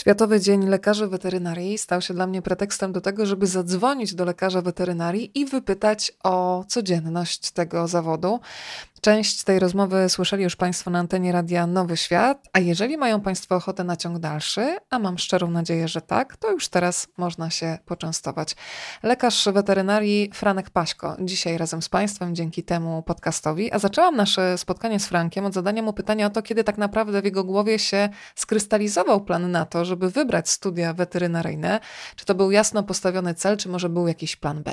Światowy Dzień Lekarzy Weterynarii stał się dla mnie pretekstem do tego, żeby zadzwonić do lekarza weterynarii i wypytać o codzienność tego zawodu. Część tej rozmowy słyszeli już Państwo na antenie Radia Nowy Świat, a jeżeli mają Państwo ochotę na ciąg dalszy, a mam szczerą nadzieję, że tak, to już teraz można się poczęstować. Lekarz weterynarii Franek Paśko, dzisiaj razem z Państwem dzięki temu podcastowi, a zaczęłam nasze spotkanie z Frankiem od zadania mu pytania o to, kiedy tak naprawdę w jego głowie się skrystalizował plan na to, żeby wybrać studia weterynaryjne. Czy to był jasno postawiony cel, czy może był jakiś plan B?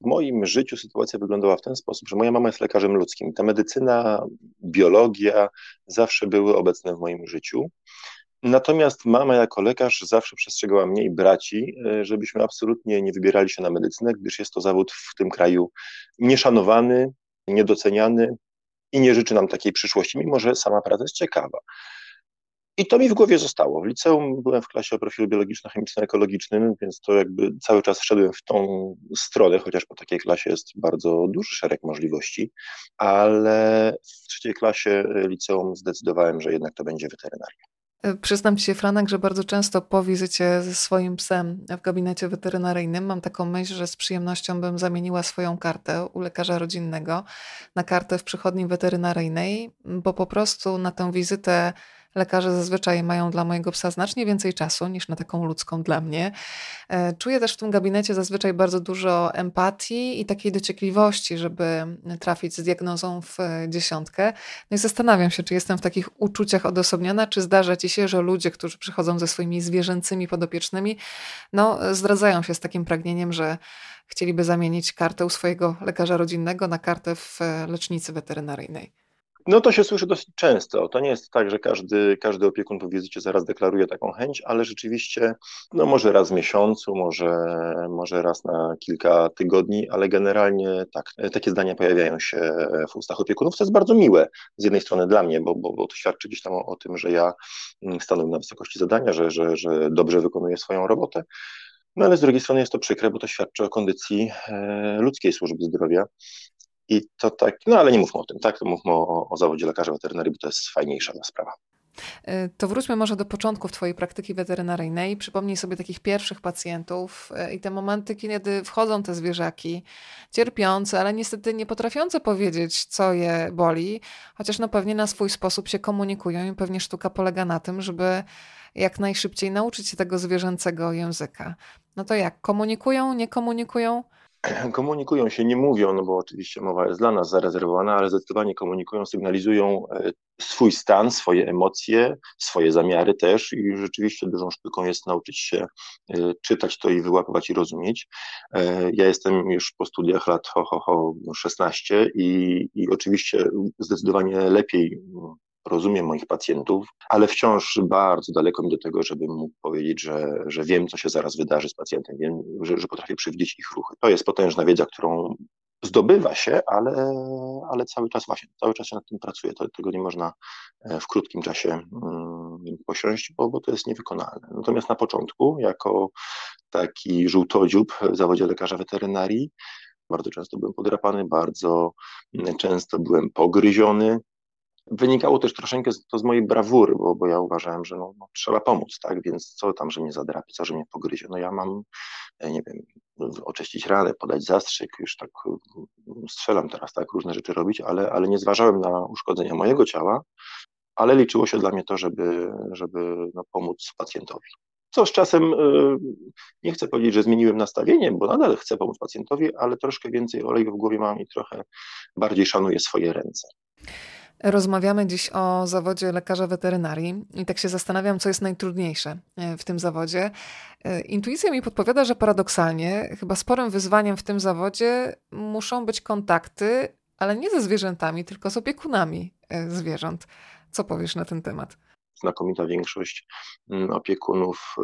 W moim życiu sytuacja wyglądała w ten sposób, że moja mama jest lekarzem ludzkim. Ta medycyna, biologia zawsze były obecne w moim życiu. Natomiast mama jako lekarz zawsze przestrzegała mnie i braci, e, żebyśmy absolutnie nie wybierali się na medycynę, gdyż jest to zawód w tym kraju nieszanowany, niedoceniany i nie życzy nam takiej przyszłości, mimo że sama praca jest ciekawa. I to mi w głowie zostało. W liceum byłem w klasie o profilu biologiczno-chemiczno-ekologicznym, więc to jakby cały czas szedłem w tą stronę, chociaż po takiej klasie jest bardzo duży szereg możliwości, ale w trzeciej klasie liceum zdecydowałem, że jednak to będzie weterynaria. E, przyznam Ci się, Franek, że bardzo często po wizycie ze swoim psem w gabinecie weterynaryjnym mam taką myśl, że z przyjemnością bym zamieniła swoją kartę u lekarza rodzinnego na kartę w przychodni weterynaryjnej, bo po prostu na tę wizytę Lekarze zazwyczaj mają dla mojego psa znacznie więcej czasu niż na taką ludzką dla mnie. E, czuję też w tym gabinecie zazwyczaj bardzo dużo empatii i takiej dociekliwości, żeby trafić z diagnozą w e, dziesiątkę. No i zastanawiam się, czy jestem w takich uczuciach odosobniona, czy zdarza ci się, że ludzie, którzy przychodzą ze swoimi zwierzęcymi podopiecznymi, no zdradzają się z takim pragnieniem, że chcieliby zamienić kartę u swojego lekarza rodzinnego na kartę w e, lecznicy weterynaryjnej. No to się słyszy dosyć często. To nie jest tak, że każdy, każdy opiekun po wizycie zaraz deklaruje taką chęć, ale rzeczywiście, no może raz w miesiącu, może, może raz na kilka tygodni, ale generalnie tak, takie zdania pojawiają się w ustach opiekunów, co jest bardzo miłe z jednej strony dla mnie, bo, bo, bo to świadczy gdzieś tam o, o tym, że ja stanąłem na wysokości zadania, że, że, że dobrze wykonuję swoją robotę. No ale z drugiej strony jest to przykre, bo to świadczy o kondycji e, ludzkiej służby zdrowia i to tak, no ale nie mówmy o tym, tak? To mówmy o, o zawodzie lekarza weterynarii, bo to jest fajniejsza sprawa. E, to wróćmy może do początków Twojej praktyki weterynaryjnej. Przypomnij sobie takich pierwszych pacjentów e, i te momenty, kiedy wchodzą te zwierzaki, cierpiące, ale niestety nie potrafiące powiedzieć, co je boli, chociaż no pewnie na swój sposób się komunikują i pewnie sztuka polega na tym, żeby jak najszybciej nauczyć się tego zwierzęcego języka. No to jak? Komunikują, nie komunikują? komunikują się, nie mówią, no bo oczywiście mowa jest dla nas zarezerwowana, ale zdecydowanie komunikują, sygnalizują e, swój stan, swoje emocje, swoje zamiary też i rzeczywiście dużą sztuką jest nauczyć się e, czytać to i wyłapywać i rozumieć. E, ja jestem już po studiach lat ho, ho, ho 16 i, i oczywiście zdecydowanie lepiej rozumiem moich pacjentów, ale wciąż bardzo daleko mi do tego, żebym mógł powiedzieć, że, że wiem, co się zaraz wydarzy z pacjentem, wiem, że, że potrafię przewidzieć ich ruchy. To jest potężna wiedza, którą zdobywa się, ale, ale cały czas właśnie, cały czas się nad tym pracuje. To, tego nie można e, w krótkim czasie mm, posiąść, bo, bo to jest niewykonalne. Natomiast na początku, jako taki żółtodziób w zawodzie lekarza weterynarii, bardzo często byłem podrapany, bardzo często byłem pogryziony, Wynikało też troszeczkę to z mojej brawury, bo, bo ja uważałem, że no, no, trzeba pomóc, tak, więc co tam, że mnie zadrapi, co, że mnie pogryzie, no ja mam, e, nie wiem, oczyścić ranę, podać zastrzyk, już tak mm, strzelam teraz, tak, różne rzeczy robić, ale, ale nie zważałem na uszkodzenia mojego ciała, ale liczyło się dla mnie to, żeby, żeby no, pomóc pacjentowi. Co z czasem, e, nie chcę powiedzieć, że zmieniłem nastawienie, bo nadal chcę pomóc pacjentowi, ale troszkę więcej oleju w głowie mam i trochę bardziej szanuję swoje ręce. Rozmawiamy dziś o zawodzie lekarza weterynarii i tak się zastanawiam, co jest najtrudniejsze e, w tym zawodzie. E, intuicja mi podpowiada, że paradoksalnie, chyba sporym wyzwaniem w tym zawodzie muszą być kontakty, ale nie ze zwierzętami, tylko z opiekunami e, zwierząt. Co powiesz na ten temat? Znakomita większość mm, opiekunów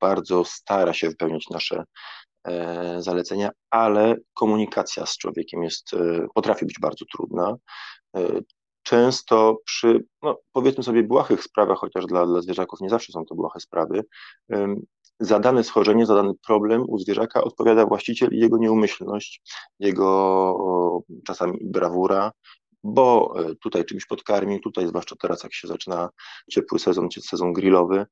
bardzo stara się wypełniać nasze zalecenia, ale komunikacja z człowiekiem jest, potrafi być bardzo trudna często przy, no, powiedzmy sobie, błahych sprawach, chociaż dla, dla zwierzaków nie zawsze są to błahe sprawy, za dane schorzenie, za dany problem u zwierzaka odpowiada właściciel i jego nieumyślność, jego czasami brawura, bo e, tutaj czymś podkarmił, tutaj zwłaszcza teraz jak się zaczyna ciepły sezon, sezon grillowy,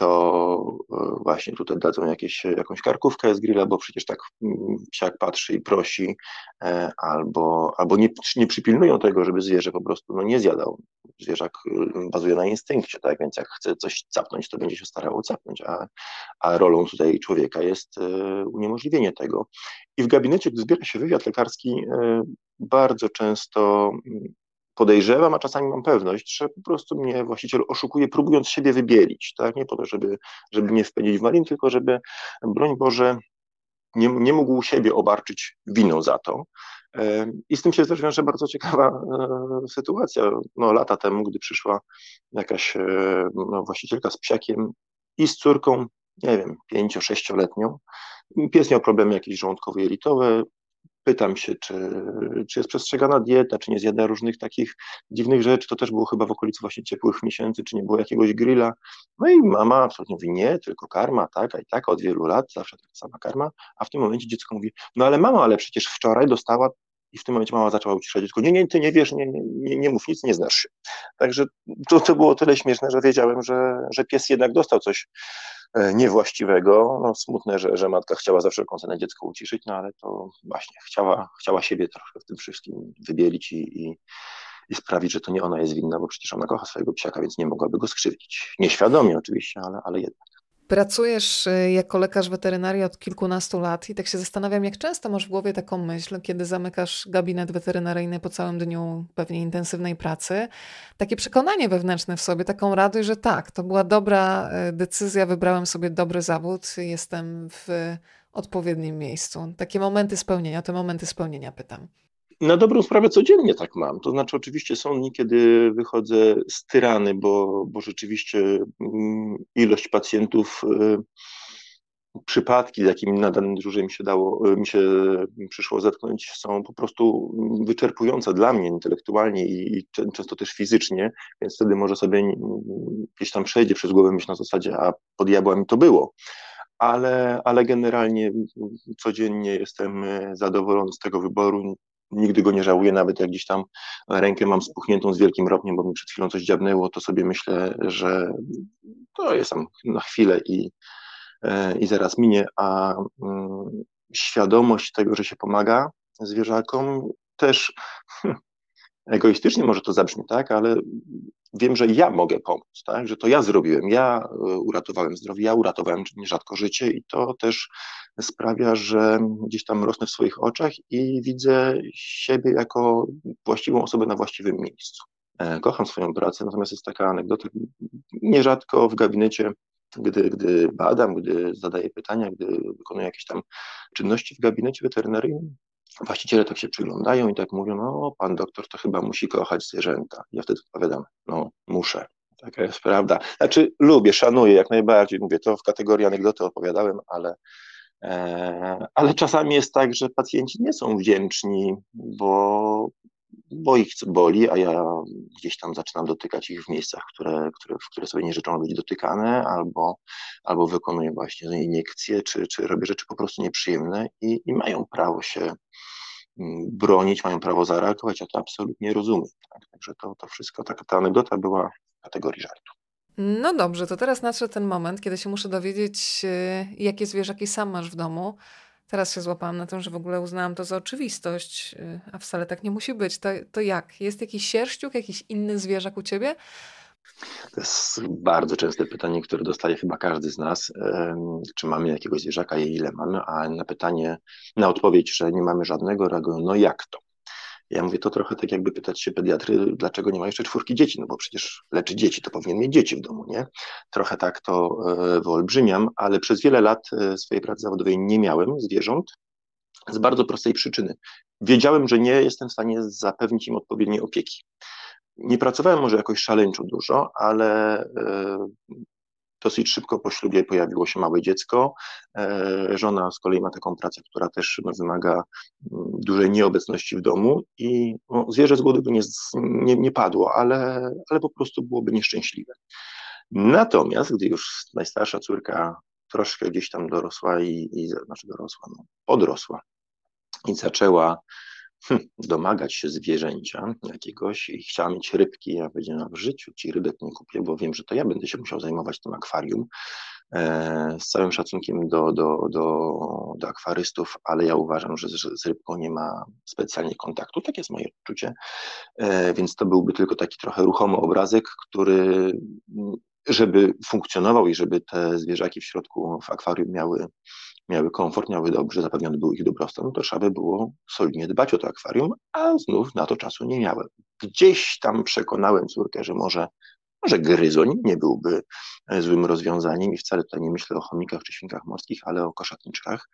to e, właśnie tutaj dadzą jakieś, jakąś karkówkę z grilla, bo przecież tak mm, psiak patrzy i prosi, e, albo, albo nie, nie przypilnują tego, żeby zwierzę po prostu no, nie zjadał. Zwierzak y, bazuje na instynkcie, tak, więc jak chce coś capnąć, to będzie się starało capnąć, a, a rolą tutaj człowieka jest e, uniemożliwienie tego. I w gabinecie, gdy zbiera się wywiad lekarski, bardzo często mm, podejrzewam, a czasami mam pewność, że po prostu mnie właściciel oszukuje, próbując siebie wybielić, tak? Nie po to, żeby, żeby mnie wpędzić w malin, tylko żeby, broń Boże, nie, nie mógł siebie obarczyć winą za to. I z tym się też wiąże bardzo ciekawa e, sytuacja. No, lata temu, gdy przyszła jakaś e, no, właścicielka z psiakiem i z córką, nie wiem, pięcio, sześcioletnią, pies miał problemy jakieś żołądkowo-jelitowe, pytam się, czy, czy jest przestrzegana dieta, czy nie zjada różnych takich dziwnych rzeczy. To też było chyba w okolicy właśnie ciepłych miesięcy, czy nie było jakiegoś grilla. No i mama absolutnie mówi, nie, tylko karma, tak, a i tak od wielu lat, zawsze taka sama karma. A w tym momencie dziecko mówi, no ale mama, ale przecież wczoraj dostała i w tym momencie mama zaczęła uciszać dziecko, nie, nie, ty nie wiesz, nie, nie, nie, mów nic, nie znasz się. Także to, to było tyle śmieszne, że wiedziałem, że, że pies jednak dostał coś E, niewłaściwego. No, smutne, że, że matka chciała za wszelką cenę dziecko uciszyć, no ale to właśnie chciała, chciała siebie troszkę w tym wszystkim wybielić i, i, i sprawić, że to nie ona jest winna, bo przecież ona kocha swojego psiaka, więc nie mogłaby go skrzywdzić. Nieświadomie oczywiście, ale, ale jednak. Pracujesz y, jako lekarz weterynarii od kilkunastu lat i tak się zastanawiam, jak często masz w głowie taką myśl, kiedy zamykasz gabinet weterynaryjny po całym dniu pewnie intensywnej pracy, takie przekonanie wewnętrzne w sobie, taką radość, że tak, to była dobra y, decyzja, wybrałem sobie dobry zawód, jestem w odpowiednim miejscu. Takie momenty spełnienia, te momenty spełnienia pytam. Na dobrą sprawę codziennie tak mam. To znaczy, oczywiście są dni, kiedy wychodzę styrany, bo, bo rzeczywiście mm, ilość pacjentów, y, przypadki, z jakimi na danym dyżurze mi się dało, y, mi się przyszło zetknąć, są po prostu wyczerpujące dla mnie intelektualnie i, i często też fizycznie, więc wtedy może sobie gdzieś tam przejdzie przez głowę myśl na zasadzie, a pod diabła to było ale, ale generalnie codziennie jestem y, zadowolony z tego wyboru nigdy go nie żałuję, nawet jak gdzieś tam rękę mam spuchniętą z wielkim ropniem, bo mi przed chwilą coś dziabnęło, to sobie myślę, że to jest tam na chwilę i, e, i zaraz minie, a mm, świadomość tego, że się pomaga zwierzakom też egoistycznie może to zabrzmi, tak, ale wiem, że ja mogę pomóc, tak? że to ja zrobiłem, ja e, uratowałem zdrowie, ja uratowałem nierzadko życie i to też sprawia, że gdzieś tam rosnę w swoich oczach i widzę siebie jako właściwą osobę na właściwym miejscu. E, kocham swoją pracę, natomiast jest taka anegdota, nierzadko w gabinecie gdy, gdy badam, gdy zadaję pytania, gdy wykonuję jakieś tam czynności w gabinecie weterynaryjnym, właściciele tak się przyglądają i tak mówią, no pan doktor to chyba musi kochać zwierzęta. Ja wtedy odpowiadam, no muszę. Taka jest prawda. Znaczy lubię, szanuję jak najbardziej, mówię, to w kategorii anegdoty opowiadałem, ale, e, ale czasami jest tak, że pacjenci nie są wdzięczni, bo, bo ich boli, a ja gdzieś tam zaczynam dotykać ich w miejscach, które, które, w które sobie nie życzą być dotykane, albo, albo wykonuję właśnie iniekcje, czy, czy robię rzeczy po prostu nieprzyjemne i, i mają prawo się bronić, mają prawo zareagować, ja to absolutnie rozumiem. Tak? Także to, to wszystko, ta, ta anegdota była w kategorii żartu. No dobrze, to teraz nadszedł ten moment, kiedy się muszę dowiedzieć, y, jakie zwierzaki sam masz w domu. Teraz się złapałam na tym, że w ogóle uznałam to za oczywistość, y, a wcale tak nie musi być. To, to jak? Jest jakiś sierściuk, jakiś inny zwierzak u ciebie? To jest bardzo częste pytanie, które dostaje chyba każdy z nas. Czy mamy jakiegoś zwierzaka i ile mamy? A na pytanie, na odpowiedź, że nie mamy żadnego, reagują, no jak to? Ja mówię, to trochę tak jakby pytać się pediatry, dlaczego nie ma jeszcze czwórki dzieci, no bo przecież leczy dzieci, to powinien mieć dzieci w domu, nie? Trochę tak to e, wyolbrzymiam, ale przez wiele lat e, swojej pracy zawodowej nie miałem zwierząt z bardzo prostej przyczyny. Wiedziałem, że nie jestem w stanie zapewnić im odpowiedniej opieki. Nie pracowałem może jakoś szaleńczo dużo, ale e, Dosyć szybko po ślubie pojawiło się małe dziecko. E, żona z kolei ma taką pracę, która też wymaga mm, dużej nieobecności w domu i no, zwierzę z głodu by nie, nie, nie padło, ale, ale po prostu byłoby nieszczęśliwe. Natomiast, gdy już najstarsza córka troszkę gdzieś tam dorosła i, i znaczy dorosła, no, podrosła i zaczęła domagać się zwierzęcia jakiegoś i chciała mieć rybki. Ja powiedziałem, w życiu ci rybek nie kupię, bo wiem, że to ja będę się musiał zajmować tym akwarium. E, z całym szacunkiem do, do, do, do akwarystów, ale ja uważam, że z, z rybką nie ma specjalnie kontaktu. Tak jest moje odczucie. E, więc to byłby tylko taki trochę ruchomy obrazek, który żeby funkcjonował i żeby te zwierzaki w środku w akwarium miały miały komfort, miały dobrze, zapewniony był ich dobrostan, no to trzeba by było solidnie dbać o to akwarium, a znów na to czasu nie miałem. Gdzieś tam przekonałem córkę, że może, może gryzoń nie byłby e, złym rozwiązaniem i wcale tutaj nie myślę o chomikach czy świnkach morskich, ale o koszatniczkach,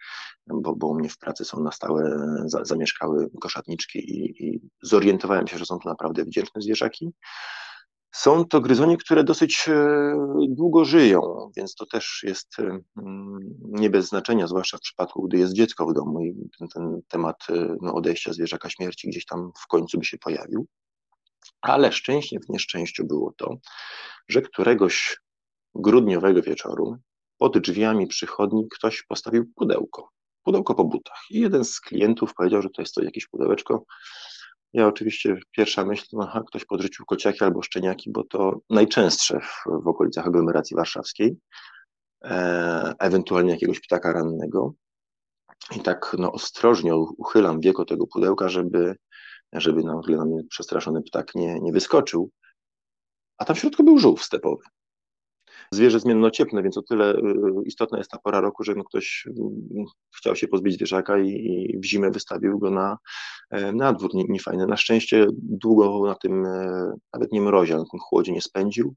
bo, bo u mnie w pracy są na stałe za, zamieszkały koszatniczki i, i zorientowałem się, że są to naprawdę wdzięczne zwierzaki. Są to gryzonie, które dosyć e, długo żyją, więc to też jest e, mm, nie bez znaczenia, zwłaszcza w przypadku, gdy jest dziecko w domu i ten, ten temat e, no, odejścia zwierzaka śmierci gdzieś tam w końcu by się pojawił. Ale szczęście w nieszczęściu było to, że któregoś grudniowego wieczoru pod drzwiami przychodni ktoś postawił pudełko, pudełko po butach. I jeden z klientów powiedział, że to jest to jakieś pudełeczko ja oczywiście pierwsza myśl, no, aha, ktoś podrzucił kociaki albo szczeniaki, bo to najczęstsze w, w okolicach aglomeracji warszawskiej, e, ewentualnie jakiegoś ptaka rannego. I tak no, ostrożnie uchylam wieko tego pudełka, żeby, żeby na, na mnie przestraszony ptak nie, nie wyskoczył. A tam w środku był żółw stepowy zwierzę zmiennociepne, więc o tyle y, istotna jest ta pora roku, że no ktoś mm, chciał się pozbyć zwierzaka i, w zimę wystawił go na, e, na dwór niefajny. Na szczęście długo na tym, e, nawet nie mrozie, na tym chłodzie nie spędził.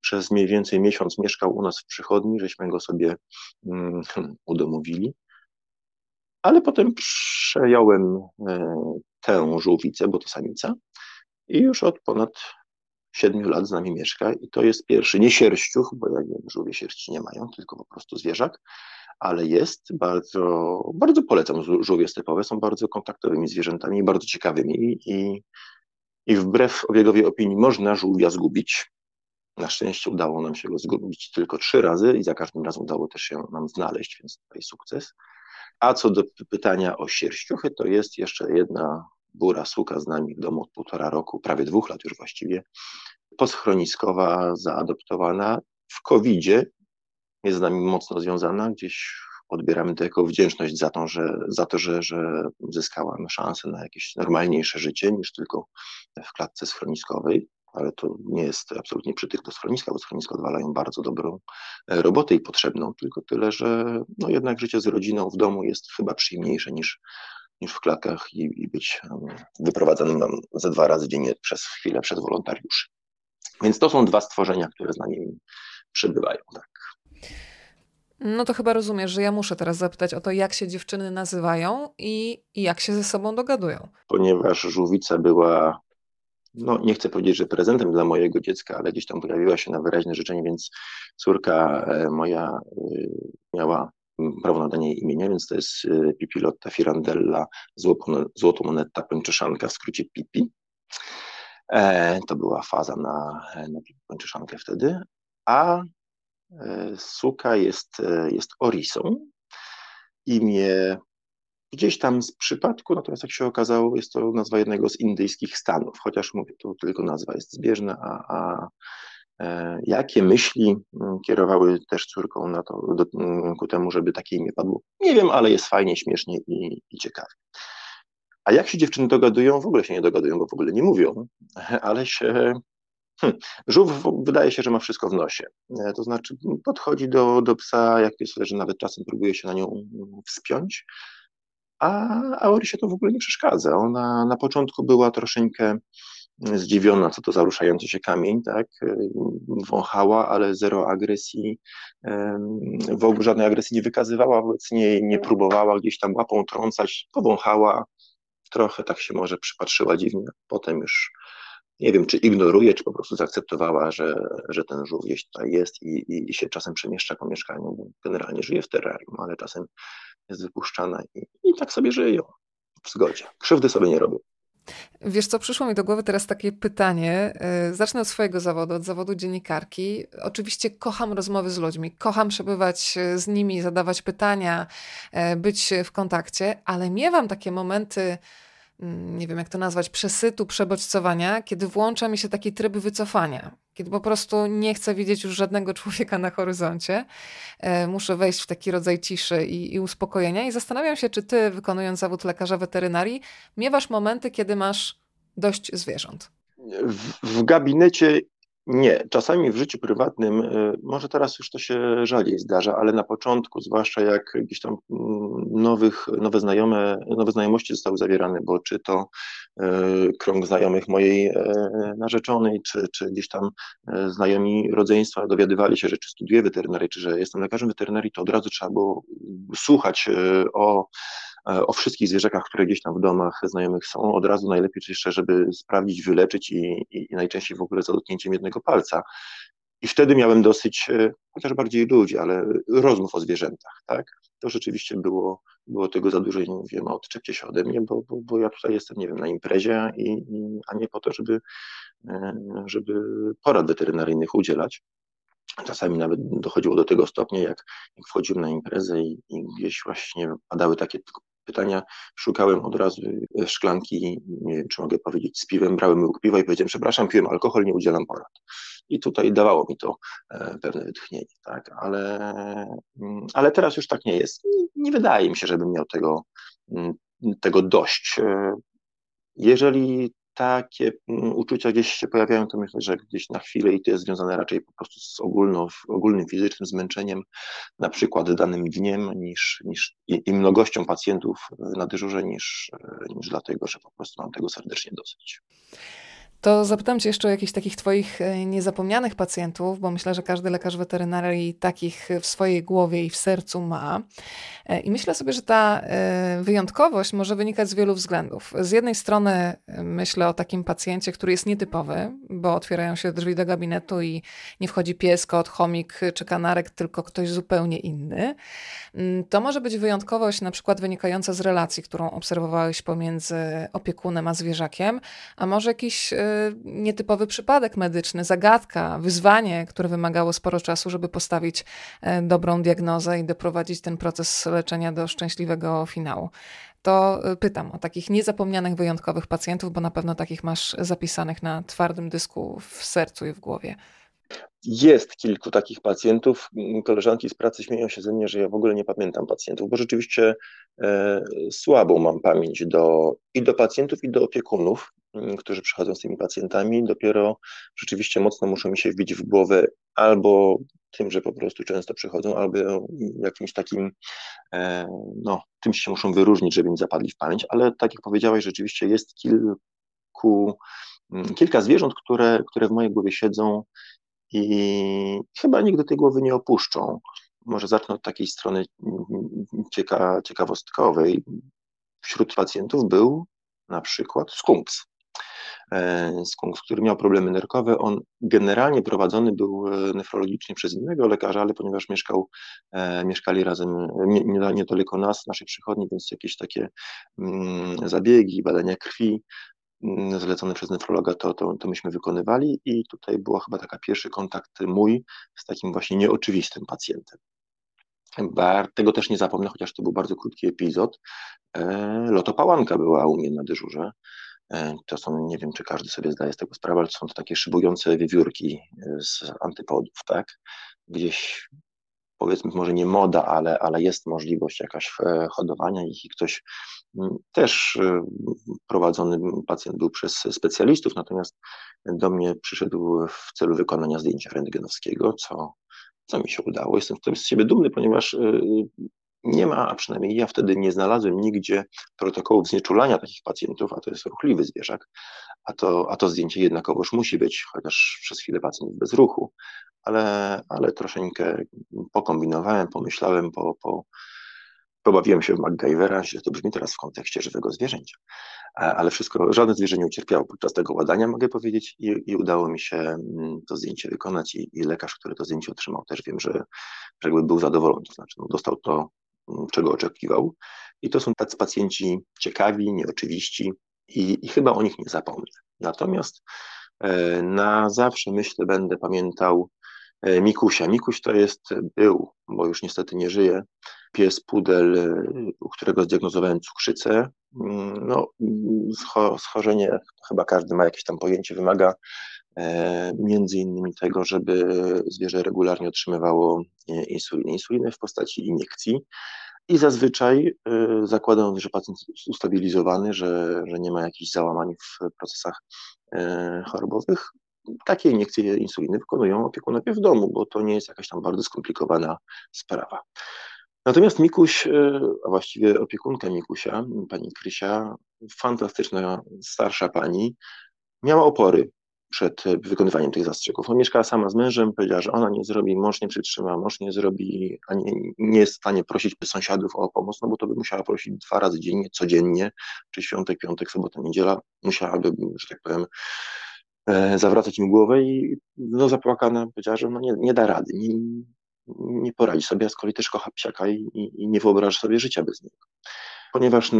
Przez mniej więcej miesiąc mieszkał u nas w przychodni, żeśmy go sobie um, udomowili. Ale potem przejąłem e, tę żółwicę, bo to samica, i już od ponad siedmiu lat z nami mieszka i to jest pierwszy, nie sierściuch, bo jak wiem, żółwie sierści nie mają, tylko po prostu zwierzak, ale jest bardzo, bardzo polecam żółwie stepowe, są bardzo kontaktowymi zwierzętami, bardzo ciekawymi i, i wbrew obiegowi opinii można żółwia zgubić. Na szczęście udało nam się go zgubić tylko trzy razy i za każdym razem udało też się nam znaleźć, więc tutaj sukces. A co do pytania o sierściuchy, to jest jeszcze jedna Bura Suka z nami w domu od półtora roku, prawie dwóch lat już właściwie, poschroniskowa, zaadoptowana. W COVID-zie jest z nami mocno związana, gdzieś odbieramy to jako wdzięczność za to, że, za to, że, że zyskała szansę na jakieś normalniejsze życie niż tylko w klatce schroniskowej ale to nie jest absolutnie przytyk do schroniska, bo schroniska odwalają bardzo dobrą robotę i potrzebną, tylko tyle, że no jednak życie z rodziną w domu jest chyba przyjemniejsze niż niż w klatkach i, i być wyprowadzanym nam ze dwa razy dziennie przez chwilę przez wolontariuszy. Więc to są dwa stworzenia, które z nami przebywają. Tak. No to chyba rozumiesz, że ja muszę teraz zapytać o to, jak się dziewczyny nazywają i, i jak się ze sobą dogadują. Ponieważ żółwica była, no nie chcę powiedzieć, że prezentem dla mojego dziecka, ale gdzieś tam pojawiła się na wyraźne życzenie, więc córka e, moja e, miała prawo nadania imienia, więc to jest y, Pipilotta Firandella, złotomonetta pęczeszanka, w skrócie Pipi. E, to była faza na, na pęczeszankę wtedy, a e, suka jest, e, jest Orisą. Imię gdzieś tam z przypadku, natomiast jak się okazało, jest to nazwa jednego z indyjskich stanów, chociaż mówię, to tylko nazwa jest zbieżna, a, a jakie myśli mm, kierowały też córką na to, do, mm, ku temu, żeby takie imię padło? Nie wiem, ale jest fajnie, śmiesznie i, i ciekawie. A jak się dziewczyny dogadują? W ogóle się nie dogadują, bo w ogóle nie mówią, ale się. Hmm, żółw wydaje się, że ma wszystko w nosie. E, to znaczy, podchodzi do, do psa, jak pies leży, nawet czasem próbuje się na nią wspiąć, a Aori się to w ogóle nie przeszkadza. Ona na początku była troszeczkę zdziwiona, co to za ruszający się kamień, tak, wąchała, ale zero agresji, w ogóle żadnej agresji nie wykazywała wobec niej, nie próbowała gdzieś tam łapą trącać, powąchała, trochę tak się może przypatrzyła dziwnie, potem już nie wiem, czy ignoruje, czy po prostu zaakceptowała, że, że ten żółw gdzieś tutaj jest i, i, i się czasem przemieszcza po mieszkaniu, bo generalnie żyje w terrarium, ale czasem jest wypuszczana i, i tak sobie żyją. W zgodzie. Krzywdy sobie nie robią. Wiesz co, przyszło mi do głowy teraz takie pytanie. E, zacznę od swojego zawodu, od zawodu dziennikarki. Oczywiście kocham rozmowy z ludźmi, kocham przebywać e, z nimi, zadawać pytania, e, być w kontakcie, ale miewam takie momenty mm, nie wiem jak to nazwać, przesytu, przebodźcowania, kiedy włącza mi się taki tryb wycofania, kiedy po prostu nie chcę widzieć już żadnego człowieka na horyzoncie. E, muszę wejść w taki rodzaj ciszy i, i uspokojenia i zastanawiam się, czy ty, wykonując zawód lekarza weterynarii, miewasz momenty, kiedy masz dość zwierząt. W, w gabinecie nie, czasami w życiu prywatnym, y, może teraz już to się rzadziej zdarza, ale na początku, zwłaszcza jak jakieś tam mm, nowych, nowe znajome, nowe znajomości zostały zawierane, bo czy to y, krąg znajomych mojej y, narzeczonej, czy, czy gdzieś tam znajomi rodzeństwa dowiadywali się, że czy studiuję weterynarię, czy że jestem lekarzem weterynarii, to od razu trzeba było słuchać o o wszystkich zwierzakach, które gdzieś tam w domach znajomych są, od razu najlepiej jeszcze, żeby sprawdzić, wyleczyć i, i, najczęściej w ogóle za dotknięciem jednego palca. I wtedy miałem dosyć, e, chociaż bardziej ludzi, ale rozmów o zwierzętach, tak? To rzeczywiście było, było tego za dużo i nie mówiłem, odczepcie się ode mnie, bo, bo, bo ja tutaj jestem, nie wiem, na imprezie, i, i, a nie po to, żeby, e, żeby porad weterynaryjnych udzielać. Czasami nawet dochodziło do tego stopnia, jak, jak wchodziłem na imprezę i, i gdzieś właśnie padały takie pytania, szukałem od razu e, szklanki, nie wiem, czy mogę powiedzieć, z piwem, brałem łyk piwa i powiedziałem, przepraszam, piłem alkohol, nie udzielam porad. I tutaj dawało mi to e, pewne wytchnienie, tak, ale, mm, ale teraz już tak nie jest. Nie, nie wydaje mi się, żebym miał tego, mm, tego dość. E, jeżeli takie mm, uczucia gdzieś się pojawiają, to myślę, że gdzieś na chwilę i to jest związane raczej po prostu z ogólno, ogólnym fizycznym zmęczeniem, na przykład danym dniem, niż, niż i, i mnogością pacjentów na dyżurze, niż, niż dlatego, że po prostu mam tego serdecznie dosyć. To zapytam Cię jeszcze o jakichś takich Twoich e, niezapomnianych pacjentów, bo myślę, że każdy lekarz weterynarii takich w swojej głowie i w sercu ma. E, I myślę sobie, że ta e, wyjątkowość może wynikać z wielu względów. Z jednej strony myślę o takim pacjencie, który jest nietypowy, bo otwierają się drzwi do gabinetu i nie wchodzi pies, kot, chomik czy kanarek, tylko ktoś zupełnie inny. Mm, to może być wyjątkowość na przykład wynikająca z relacji, którą obserwowałeś pomiędzy opiekunem a zwierzakiem, a może jakiś nietypowy przypadek medyczny, zagadka, wyzwanie, które wymagało sporo czasu, żeby postawić e, dobrą diagnozę i doprowadzić ten proces leczenia do szczęśliwego finału. To e, pytam o takich niezapomnianych, wyjątkowych pacjentów, bo na pewno takich masz zapisanych na twardym dysku w sercu i w głowie. Jest kilku takich pacjentów. Koleżanki z pracy śmieją się ze mnie, że ja w ogóle nie pamiętam pacjentów, bo rzeczywiście e, słabą mam pamięć do, i do pacjentów, i do opiekunów, którzy przychodzą z tymi pacjentami. Dopiero rzeczywiście mocno muszą mi się wbić w głowę albo tym, że po prostu często przychodzą, albo jakimś takim, e, no, tym się muszą wyróżnić, żeby mi zapadli w pamięć, ale tak jak powiedziałeś, rzeczywiście jest kilku, kilka zwierząt, które, które w mojej głowie siedzą i chyba nigdy tej głowy nie opuszczą. Może zacznę od takiej strony cieka, ciekawostkowej. Wśród pacjentów był na przykład skunks. E, skunks, który miał problemy nerkowe. On generalnie prowadzony był e, nefrologicznie przez innego lekarza, ale ponieważ mieszkał, e, mieszkali razem niedaleko nas, naszej przychodni, więc jakieś takie mm, zabiegi, badania krwi, Mm, zlecony przez nefrologa, to, to, to myśmy wykonywali i tutaj była chyba taka pierwszy kontakt mój z takim właśnie nieoczywistym pacjentem. Tego też nie zapomnę, chociaż to był bardzo krótki epizod. E, Lotopałanka była u mnie na dyżurze. E, to są, nie wiem, czy każdy sobie zdaje z tego sprawę, ale są to takie szybujące wiewiórki z antypodów, tak? Gdzieś powiedzmy może nie moda, ale, ale jest możliwość jakaś e, hodowania ich i ktoś mm, też e, prowadzony pacjent był przez specjalistów, natomiast do mnie przyszedł w celu wykonania zdjęcia rentgenowskiego, co, co mi się udało. Jestem z siebie dumny, ponieważ e, nie ma, a przynajmniej ja wtedy nie znalazłem nigdzie protokołów znieczulania takich pacjentów, a to jest ruchliwy zwierzak, a to, a to zdjęcie jednakowoż musi być, chociaż przez chwilę pacjent bez ruchu, ale, ale troszeczkę pokombinowałem, pomyślałem, po, po, pobawiłem się w MacGyvera, źle to brzmi teraz w kontekście żywego zwierzęcia, ale wszystko, żadne zwierzę nie ucierpiało podczas tego badania, mogę powiedzieć, i, i udało mi się mm, to zdjęcie wykonać i, i, lekarz, który to zdjęcie otrzymał, też wiem, że, że jakby był zadowolony, to znaczy no, dostał to, czego oczekiwał i to są tacy pacjenci ciekawi, nieoczywiści i, i chyba o nich nie zapomnę. Natomiast e, na zawsze myślę, będę pamiętał e, Mikusia. Mikuś to jest, był, bo już niestety nie żyje, pies pudel, e, u którego zdiagnozowałem cukrzycę. Mm, no, schorzenie, chyba każdy ma jakieś tam pojęcie, wymaga między innymi tego, żeby zwierzę regularnie otrzymywało insulinę. Insulinę w postaci iniekcji. I zazwyczaj y, zakładam, że pacjent jest ustabilizowany, że, że nie ma jakichś załamań w procesach chorobowych. Takie iniekcje insuliny wykonują opiekunowie w domu, bo to nie jest jakaś tam bardzo skomplikowana sprawa. Natomiast Mikuś, a właściwie opiekunka Mikusia, pani Krysia, fantastyczna starsza pani, miała opory przed wykonywaniem tych zastrzegów. Ona mieszkała sama z mężem, powiedziała, że ona nie zrobi, mąż nie przytrzyma, mąż nie zrobi, a nie, nie jest w stanie prosić sąsiadów o pomoc, no bo to by musiała prosić dwa razy dziennie, codziennie, czy świątek, piątek, sobota, niedziela, musiałaby, że tak powiem, e, zawracać im głowę i no zapłakana powiedziała, że no nie, nie da rady, nie, nie poradzi sobie, a z kolei też kocha psiaka i, i, i nie wyobraża sobie życia bez niego ponieważ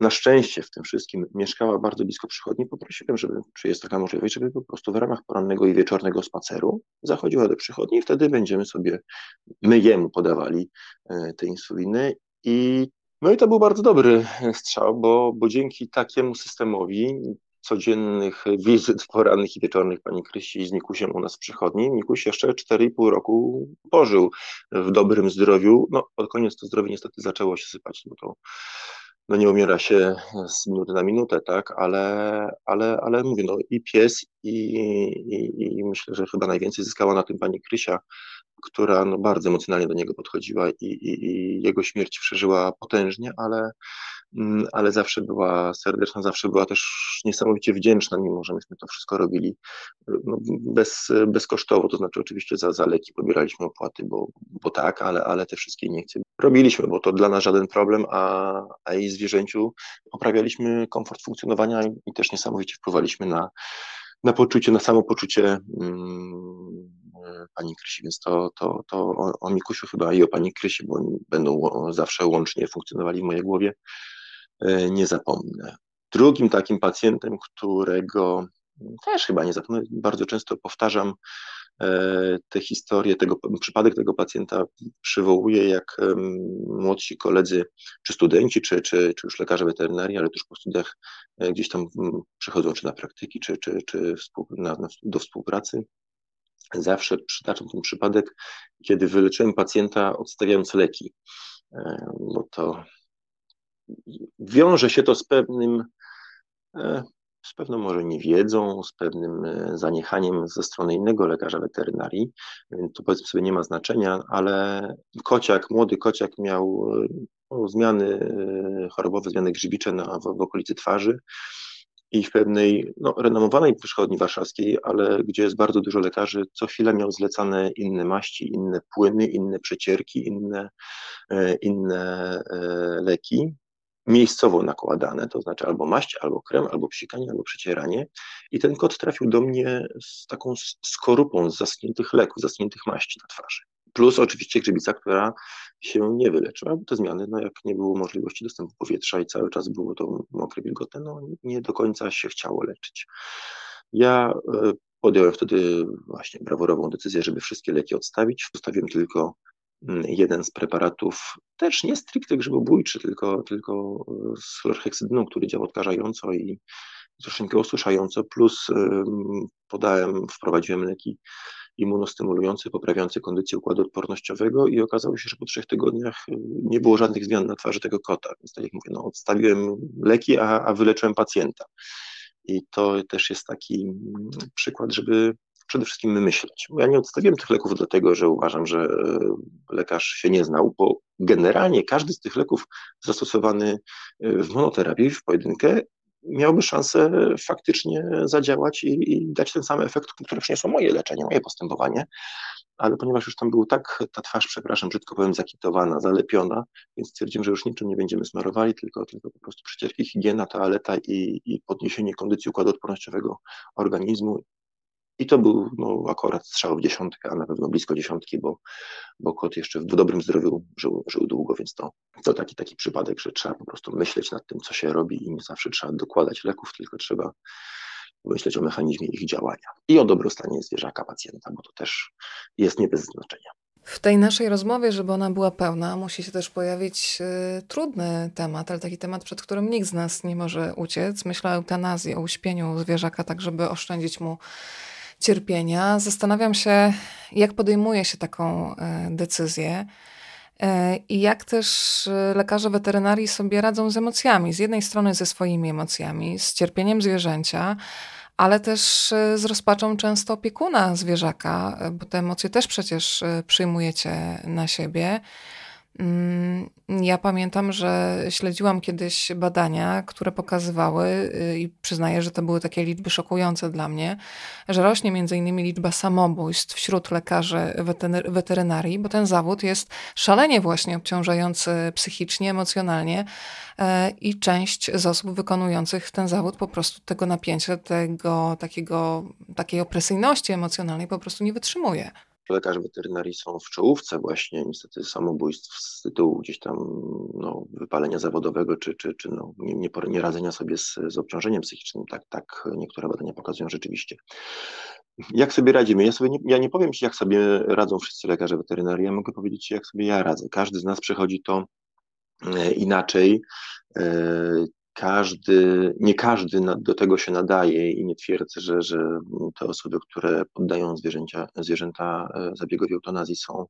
na szczęście w tym wszystkim mieszkała bardzo blisko przychodni, poprosiłem, żeby, czy jest taka możliwość, żeby po prostu w ramach porannego i wieczornego spaceru zachodziła do przychodni i wtedy będziemy sobie, my jemu podawali e, te insuliny i no i to był bardzo dobry strzał, bo, bo dzięki takiemu systemowi codziennych wizyt porannych i wieczornych pani Krysi z Nikusiem u nas w przychodni. Nikuś jeszcze 4,5 roku pożył w dobrym zdrowiu. No, pod koniec to zdrowie niestety zaczęło się sypać, bo to no nie umiera się z minuty na minutę, tak, ale, ale, ale mówię, no i pies i, i, i myślę, że chyba najwięcej zyskała na tym pani Krysia, która no bardzo emocjonalnie do niego podchodziła i, i, i jego śmierć przeżyła potężnie, ale, ale zawsze była serdeczna, zawsze była też niesamowicie wdzięczna, mimo że myśmy to wszystko robili no, bez, bezkosztowo, to znaczy oczywiście za, za leki pobieraliśmy opłaty, bo, bo tak, ale, ale te wszystkie iniekcje robiliśmy, bo to dla nas żaden problem, a, a jej zwierzęciu poprawialiśmy komfort funkcjonowania i też niesamowicie wpływaliśmy na, na poczucie, na samopoczucie um, pani Krysi, więc to, to, to o, o Mikusiu chyba i o pani Krysi, bo oni będą zawsze łącznie funkcjonowali w mojej głowie, e, nie zapomnę. Drugim takim pacjentem, którego też chyba nie zapomnę, bardzo często powtarzam e, tę historię, tego, przypadek tego pacjenta przywołuję, jak młodsi koledzy, czy studenci, czy, czy, czy już lekarze weterynarii, ale też po studiach e, gdzieś tam przychodzą, czy na praktyki, czy, czy, czy do współpracy. Zawsze przytaczam ten przypadek, kiedy wyleczyłem pacjenta odstawiając leki, e, bo to wiąże się to z pewnym z pewną może niewiedzą, z pewnym e, zaniechaniem ze strony innego lekarza weterynarii, więc tu powiedzmy sobie nie ma znaczenia, ale kociak, młody kociak miał no, zmiany e, chorobowe, zmiany grzybicze na, w, w okolicy twarzy i w pewnej no, renomowanej przychodni warszawskiej, ale gdzie jest bardzo dużo lekarzy, co chwilę miał zlecane inne maści, inne płyny, inne przecierki, inne, inne leki miejscowo nakładane, to znaczy albo maść, albo krem, albo psikanie, albo przecieranie. I ten kot trafił do mnie z taką skorupą z zaschniętych leków, zaschniętych maści na twarzy. Plus oczywiście grzybica, która się nie wyleczyła, bo te zmiany, no jak nie było możliwości dostępu powietrza i cały czas było to mokre, wilgotne, no nie do końca się chciało leczyć. Ja e, podjąłem wtedy właśnie brawurową decyzję, żeby wszystkie leki odstawić. Zostawiłem tylko jeden z preparatów, też nie stricte grzybobójczy, tylko, tylko z chlorheksydyną, który działa odkażająco i troszeczkę osuszająco, plus podałem, wprowadziłem leki immunostymulujące, poprawiające kondycję układu odpornościowego i okazało się, że po trzech tygodniach y, nie było żadnych zmian na twarzy tego kota. Więc tak jak mówię, no, odstawiłem leki, a, a wyleczyłem pacjenta. I to też jest taki przykład, żeby przede wszystkim myśleć. Ja nie odstawiłem tych leków dlatego, że uważam, że e, lekarz się nie znał, bo generalnie każdy z tych leków zastosowany e, w monoterapii, w pojedynkę, miałby szansę faktycznie zadziałać i, i, dać ten sam efekt, który przyniosło moje leczenie, moje postępowanie, ale ponieważ już tam był tak, ta twarz, przepraszam, brzydko powiem, zakitowana, zalepiona, więc stwierdziłem, że już niczym nie będziemy smarowali, tylko, tylko po prostu przecierki, higiena, toaleta i, i podniesienie kondycji układu odpornościowego organizmu i to był no, akurat strzał w dziesiątkę, a na pewno blisko dziesiątki, bo, bo kot jeszcze w dobrym zdrowiu żył, żył długo, więc to, to taki, taki przypadek, że trzeba po prostu myśleć nad tym, co się robi i nie zawsze trzeba dokładać leków, tylko trzeba myśleć o mechanizmie ich działania i o dobrostanie zwierzaka pacjenta, bo to też jest nie bez znaczenia. W tej naszej rozmowie, żeby ona była pełna, musi się też pojawić y, trudny temat, ale taki temat, przed którym nikt z nas nie może uciec. Myślę o eutanazji, o uśpieniu zwierzaka, tak żeby oszczędzić mu cierpienia. Zastanawiam się, jak podejmuje się taką y, decyzję. Y, I jak też lekarze weterynarii sobie radzą z emocjami. Z jednej strony ze swoimi emocjami, z cierpieniem zwierzęcia, ale też e, z rozpaczą często opiekuna zwierzaka, e, bo te emocje też przecież e, przyjmujecie na siebie. Mm, ja pamiętam, że śledziłam kiedyś badania, które pokazywały, y, i przyznaję, że to były takie liczby szokujące dla mnie, że rośnie innymi liczba samobójstw wśród lekarzy weterynarii, bo ten zawód jest szalenie właśnie obciążający psychicznie, emocjonalnie e, i część z osób wykonujących ten zawód po prostu tego napięcia, tego takiego, takiej opresyjności emocjonalnej po prostu nie wytrzymuje lekarze weterynarii są w czołówce właśnie niestety samobójstw z tytułu gdzieś tam no, wypalenia zawodowego, czy, czy, czy no, nie, nie, nie radzenia sobie z, z obciążeniem psychicznym. Tak, tak niektóre badania pokazują rzeczywiście. Jak sobie radzimy? Ja, sobie nie, ja nie powiem Ci, jak sobie radzą wszyscy lekarze weterynarii, ja mogę powiedzieć Ci, jak sobie ja radzę. Każdy z nas przechodzi to e, inaczej. Każdy, nie każdy do tego się nadaje i nie twierdzę, że, że te osoby, które poddają zwierzęcia, zwierzęta e, zabiegowi eutanazji są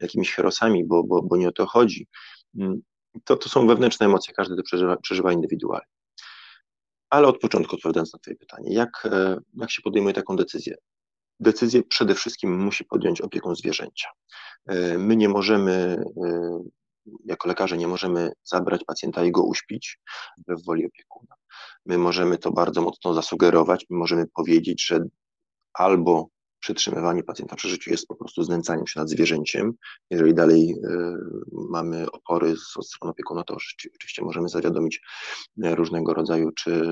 jakimiś herosami, bo, bo, bo nie o to chodzi. Mm, to, to są wewnętrzne emocje, każdy to przeżywa, przeżywa indywidualnie. Ale od początku odpowiadając na Twoje pytanie, jak, e, jak się podejmuje taką decyzję? Decyzję przede wszystkim musi podjąć opiekun zwierzęcia. E, my nie możemy jako lekarze nie możemy zabrać pacjenta i go uśpić w woli opiekuna. My możemy to bardzo mocno zasugerować, my możemy powiedzieć, że albo przytrzymywanie pacjenta przy życiu jest po prostu znęcaniem się nad zwierzęciem. Jeżeli dalej y, mamy opory z, strony opiekuna, to oczywiście możemy zawiadomić e, różnego rodzaju, czy,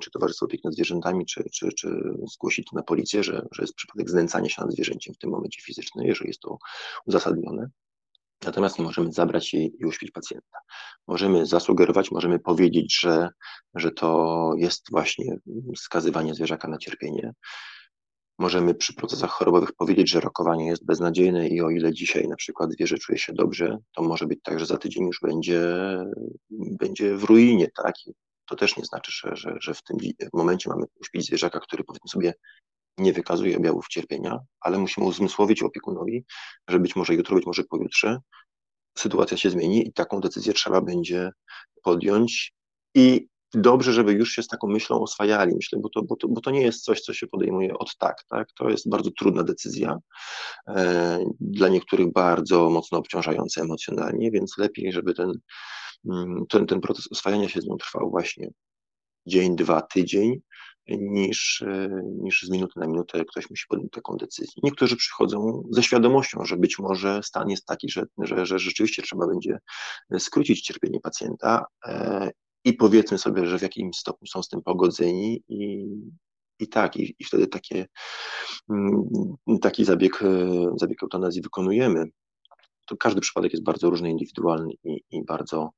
czy Towarzystwo Opieki nad Zwierzętami, czy, czy, czy zgłosić to na policję, że, że jest przypadek znęcania się nad zwierzęciem w tym momencie fizycznym, jeżeli jest to uzasadnione. Natomiast nie możemy zabrać jej i uśpić pacjenta. Możemy zasugerować, możemy powiedzieć, że, że to jest właśnie skazywanie zwierzaka na cierpienie. Możemy przy procesach chorobowych powiedzieć, że rokowanie jest beznadziejne i o ile dzisiaj na przykład zwierzę czuje się dobrze, to może być tak, że za tydzień już będzie, będzie w ruinie, tak? to też nie znaczy, że, że, że w tym momencie mamy uśpić zwierzaka, który powiedzmy sobie nie wykazuje objawów cierpienia, ale musimy uzmysłowić opiekunowi, że być może jutro, być może pojutrze sytuacja się zmieni i taką decyzję trzeba będzie podjąć. I dobrze, żeby już się z taką myślą oswajali, myślę, bo to, bo to, bo to nie jest coś, co się podejmuje od tak, tak? To jest bardzo trudna decyzja, e, dla niektórych bardzo mocno obciążająca emocjonalnie, więc lepiej, żeby ten, mm, ten, ten proces oswajania się z nią trwał właśnie dzień, dwa, tydzień, niż, e, niż z minuty na minutę ktoś musi podjąć taką decyzję. Niektórzy przychodzą ze świadomością, że być może stan jest taki, że, że, że rzeczywiście trzeba będzie skrócić cierpienie pacjenta e, i powiedzmy sobie, że w jakimś stopniu są z tym pogodzeni i, i tak, i, i wtedy takie, mm, taki zabieg, e, zabieg eutanazji wykonujemy. To każdy przypadek jest bardzo różny, indywidualny i, i bardzo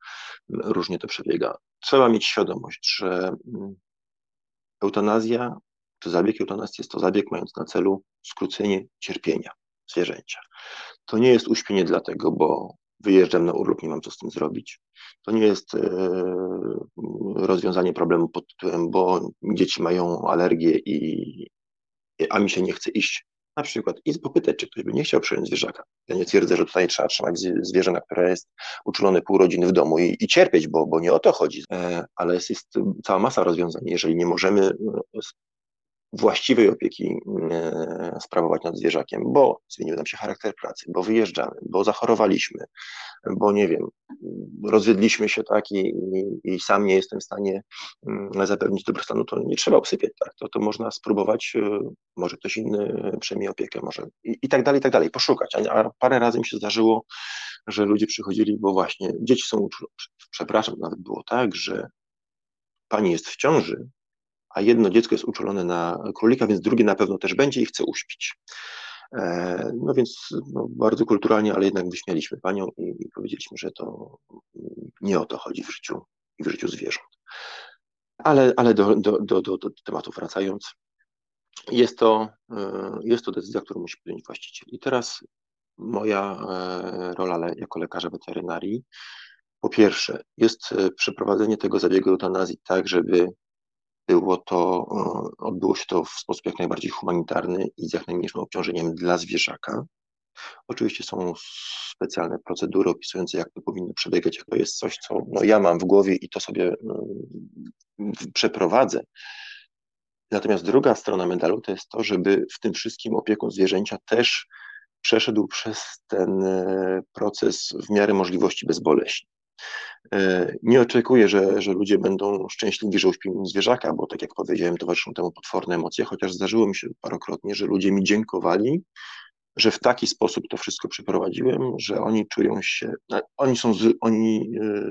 różnie to przebiega. Trzeba mieć świadomość, że mm, Eutanazja, czy zabieg eutanazji jest to zabieg mając na celu skrócenie cierpienia zwierzęcia. To nie jest uśpienie dlatego, bo wyjeżdżam na urlop, nie mam co z tym zrobić. To nie jest e, rozwiązanie problemu pod tytułem, bo dzieci mają alergię i, a mi się nie chce iść na przykład i popytać, czy ktoś by nie chciał przyjąć zwierzaka. Ja nie twierdzę, że tutaj trzeba trzymać zwierzę, na które jest uczulone pół rodziny w domu i, i cierpieć, bo, bo nie o to chodzi, e, ale jest, jest cała masa rozwiązań. Jeżeli nie możemy właściwej opieki e, sprawować nad zwierzakiem, bo zmienił nam się charakter pracy, bo wyjeżdżamy, bo zachorowaliśmy, bo nie wiem, rozwiedliśmy się tak i, i, sam nie jestem w stanie mm, zapewnić dobrostanu, to nie trzeba usypiać, tak, to, to można spróbować, e, może ktoś inny przejmie opiekę, może i, i tak dalej, i tak dalej, poszukać, a, a parę razy mi się zdarzyło, że ludzie przychodzili, bo właśnie dzieci są, przepraszam, nawet było tak, że pani jest w ciąży, a jedno dziecko jest uczulone na królika, więc drugie na pewno też będzie i chce uśpić. E, no więc no, bardzo kulturalnie, ale jednak wyśmialiśmy panią i, i powiedzieliśmy, że to nie o to chodzi w życiu i w życiu zwierząt. Ale, ale do, do, do, do, do tematu wracając, jest to, jest to decyzja, którą musi podjąć właściciel. I teraz moja rola jako lekarza weterynarii, po pierwsze, jest przeprowadzenie tego zabiegu eutanazji tak, żeby było to, odbyło się to w sposób jak najbardziej humanitarny i z jak najmniejszym obciążeniem dla zwierzaka. Oczywiście są specjalne procedury opisujące, jak to powinno przebiegać, jak to jest coś, co no, ja mam w głowie i to sobie mm, przeprowadzę. Natomiast druga strona medalu to jest to, żeby w tym wszystkim opiekun zwierzęcia też przeszedł przez ten e, proces w miarę możliwości bezboleśnie. E, nie oczekuję, że, że ludzie będą szczęśliwi, że uśpią zwierzaka, bo tak jak powiedziałem, towarzyszą temu potworne emocje, chociaż zdarzyło mi się parokrotnie, że ludzie mi dziękowali, że w taki sposób to wszystko przeprowadziłem, że oni czują się, oni są, oni e,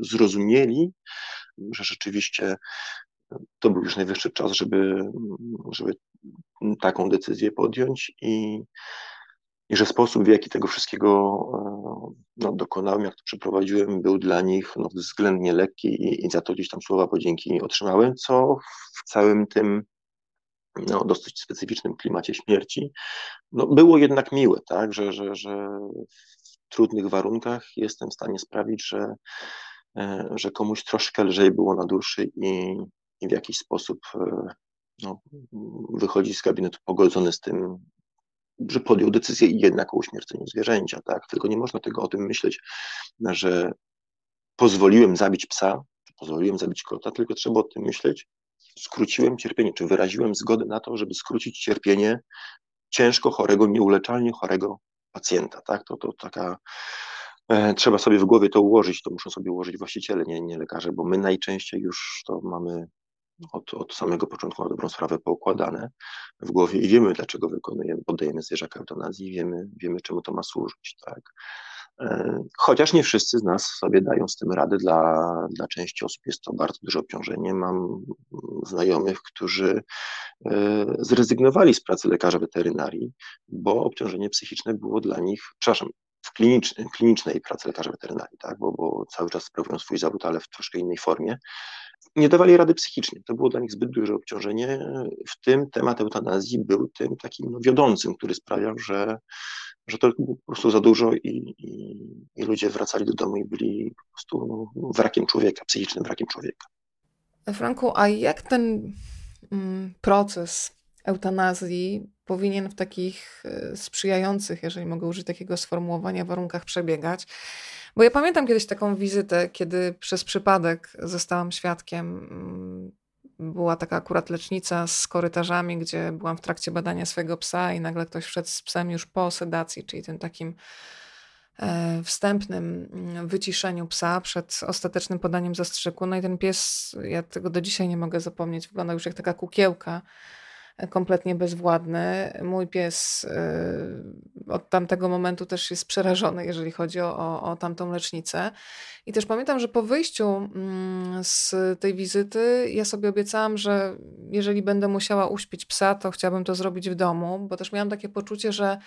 zrozumieli, że rzeczywiście to był już najwyższy czas, żeby, żeby taką decyzję podjąć i, i że sposób, w jaki tego wszystkiego e, no, dokonałem, jak to przeprowadziłem, był dla nich no, względnie lekki i, i za to gdzieś tam słowa podzięki otrzymałem, co w całym tym no, dosyć specyficznym klimacie śmierci, no, było jednak miłe, tak, że, że, że w trudnych warunkach jestem w stanie sprawić, że, e, że komuś troszkę lżej było na duszy i, i w jakiś sposób e, no, wychodzi z gabinetu pogodzony z tym, że podjął decyzję jednak o uśmierceniu zwierzęcia, tak? Tylko nie można tego o tym myśleć, że pozwoliłem zabić psa, pozwoliłem zabić kota, tylko trzeba o tym myśleć, skróciłem cierpienie, czy wyraziłem zgodę na to, żeby skrócić cierpienie ciężko chorego, nieuleczalnie chorego pacjenta, tak? To, to taka e, trzeba sobie w głowie to ułożyć, to muszą sobie ułożyć właściciele, nie, nie lekarze, bo my najczęściej już to mamy od, od samego początku na dobrą sprawę poukładane w głowie i wiemy, dlaczego wykonujemy, poddajemy zwierzaka eutanazji, wiemy, wiemy, czemu to ma służyć, tak. E, chociaż nie wszyscy z nas sobie dają z tym radę, dla, dla części osób jest to bardzo duże obciążenie. Mam znajomych, którzy e, zrezygnowali z pracy lekarza weterynarii, bo obciążenie psychiczne było dla nich, przepraszam, w klinicznej, pracy lekarza weterynarii, tak, bo, bo cały czas sprawują swój zawód, ale w troszkę innej formie, nie dawali rady psychicznie. To było dla nich zbyt duże obciążenie. W tym temat eutanazji był tym takim no, wiodącym, który sprawiał, że, że to było po prostu za dużo i, i, i ludzie wracali do domu i byli po prostu wrakiem człowieka, psychicznym wrakiem człowieka. Franku, a jak ten mm, proces eutanazji powinien w takich e, sprzyjających, jeżeli mogę użyć takiego sformułowania, warunkach przebiegać? Bo ja pamiętam kiedyś taką wizytę, kiedy przez przypadek zostałam świadkiem. Mm, była taka akurat lecznica z korytarzami, gdzie byłam w trakcie badania swojego psa i nagle ktoś wszedł z psem już po sedacji, czyli tym takim e, wstępnym mm, wyciszeniu psa przed ostatecznym podaniem zastrzyku. No i ten pies, ja tego do dzisiaj nie mogę zapomnieć, wygląda już jak taka kukiełka kompletnie bezwładny. Mój pies y, od tamtego momentu też jest przerażony, jeżeli chodzi o, o, tamtą lecznicę. I też pamiętam, że po wyjściu mm, z tej wizyty ja sobie obiecałam, że jeżeli będę musiała uśpić psa, to chciałabym to zrobić w domu, bo też miałam takie poczucie, że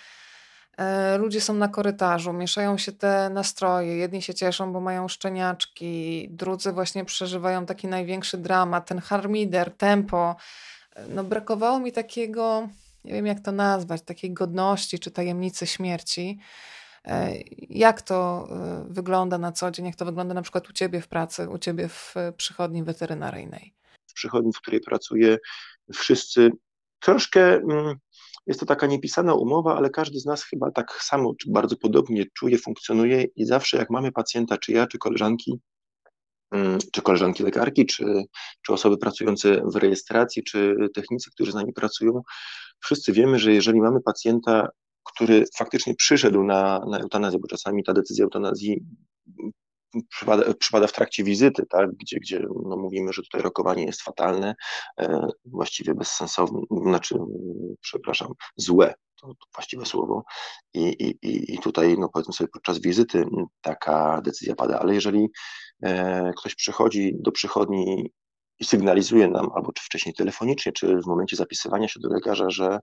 e, ludzie są na korytarzu, mieszają się te nastroje. Jedni się cieszą, bo mają szczeniaczki, drudzy właśnie przeżywają taki największy dramat, ten harmider, tempo no brakowało mi takiego, nie wiem jak to nazwać, takiej godności czy tajemnicy śmierci. E, jak to e, wygląda na co dzień, jak to wygląda na przykład u Ciebie w pracy, u Ciebie w przychodni weterynaryjnej? W przychodni, w której pracuję, wszyscy troszkę mm, jest to taka niepisana umowa, ale każdy z nas chyba tak samo, czy bardzo podobnie czuje, funkcjonuje i zawsze jak mamy pacjenta, czy ja, czy koleżanki, czy koleżanki lekarki, czy, czy osoby pracujące w rejestracji, czy technicy, którzy z nami pracują, wszyscy wiemy, że jeżeli mamy pacjenta, który faktycznie przyszedł na, na eutanazję, bo czasami ta decyzja eutanazji przypada, przypada w trakcie wizyty, tak, gdzie, gdzie no mówimy, że tutaj rokowanie jest fatalne, e, właściwie bezsensowne, znaczy, przepraszam, złe, to, właściwe słowo, I, i, i tutaj, no powiedzmy sobie, podczas wizyty taka decyzja pada, ale jeżeli e, ktoś przychodzi do przychodni i sygnalizuje nam, albo czy wcześniej telefonicznie, czy w momencie zapisywania się do lekarza, że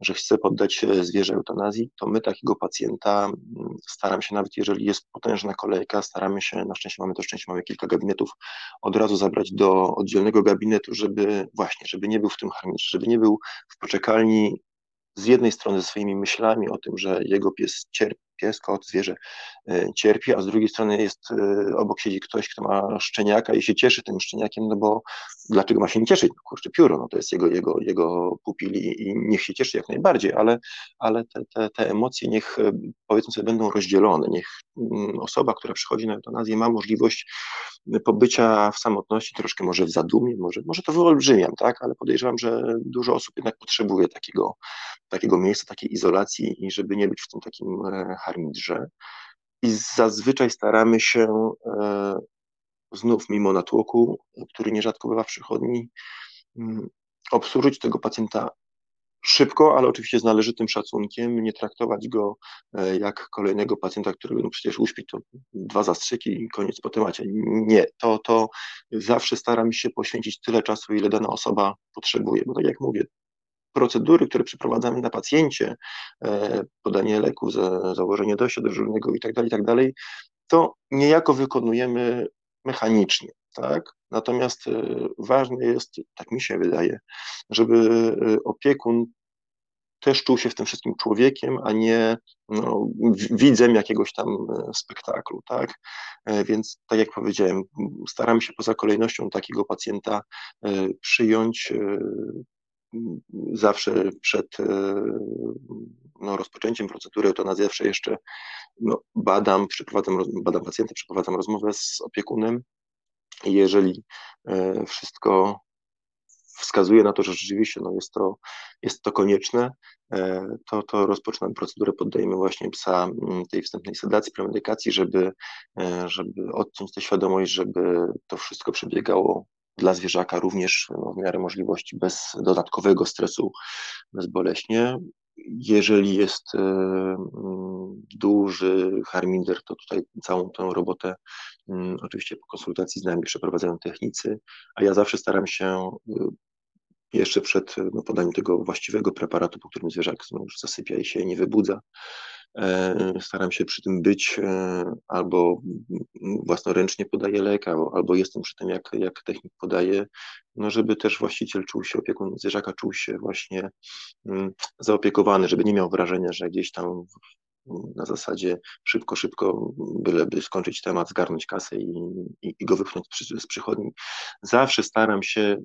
że chce poddać zwierzę eutanazji, to my takiego pacjenta staram się, nawet jeżeli jest potężna kolejka, staramy się, na szczęście mamy to szczęście, mamy kilka gabinetów, od razu zabrać do oddzielnego gabinetu, żeby właśnie, żeby nie był w tym harmitrze, żeby nie był w poczekalni z jednej strony ze swoimi myślami o tym, że jego pies cierpi, pies, kot, zwierzę e, cierpi, a z drugiej strony jest, e, obok siedzi ktoś, kto ma szczeniaka i się cieszy tym szczeniakiem, no bo dlaczego ma się nie cieszyć? No kurczę, pióro, no to jest jego, jego, jego pupil i, i niech się cieszy jak najbardziej, ale, ale te, te, te emocje niech, e, powiedzmy sobie, będą rozdzielone, niech mm, osoba, która przychodzi na eutanazję ma możliwość pobycia w samotności, troszkę może w zadumie, może, może to wyolbrzymiam, tak, ale podejrzewam, że dużo osób jednak potrzebuje takiego, takiego miejsca, takiej izolacji i żeby nie być w tym takim harmidrze i zazwyczaj staramy się e, znów mimo natłoku, który nierzadko bywa w przychodni, mm, obsłużyć tego pacjenta szybko, ale oczywiście z należytym szacunkiem, nie traktować go e, jak kolejnego pacjenta, który no przecież uśpi to dwa zastrzyki i koniec po temacie. Nie, to, to zawsze staram się poświęcić tyle czasu, ile dana osoba potrzebuje, bo tak jak mówię, procedury, które przeprowadzamy na pacjencie, e, podanie leku, założenie dojścia dyżurnego itd., tak itd., tak to niejako wykonujemy mechanicznie, tak? Natomiast e, ważne jest, tak mi się wydaje, żeby e, opiekun też czuł się w tym wszystkim człowiekiem, a nie no, widzem jakiegoś tam spektaklu, tak? Więc tak jak powiedziałem, staramy się poza kolejnością takiego pacjenta przyjąć zawsze przed e, no, rozpoczęciem procedury eutanazji zawsze jeszcze no, badam, przeprowadzam, badam pacjenta, przeprowadzam rozmowę z opiekunem. I jeżeli e, wszystko wskazuje na to, że rzeczywiście no, jest, to, jest to konieczne, e, to, to rozpoczynamy procedurę, poddajemy właśnie psa tej wstępnej sedacji, premedykacji, żeby, żeby odciąć tę świadomość, żeby to wszystko przebiegało dla zwierzaka również no, w miarę możliwości bez dodatkowego stresu bezboleśnie. Jeżeli jest e, mm, duży harminder, to tutaj całą tę robotę mm, oczywiście po konsultacji z nami przeprowadzają technicy, a ja zawsze staram się e, jeszcze przed no, podaniem tego właściwego preparatu, po którym zwierzak już zasypia i się nie wybudza, staram się przy tym być e, albo własnoręcznie podaję lek, albo jestem przy tym, jak, jak technik podaje, no żeby też właściciel czuł się, opiekun zwierzaka czuł się właśnie mm, zaopiekowany, żeby nie miał wrażenia, że gdzieś tam na zasadzie szybko, szybko, byleby skończyć temat, zgarnąć kasę i, i, i go wypchnąć z przychodni. Zawsze staram się y,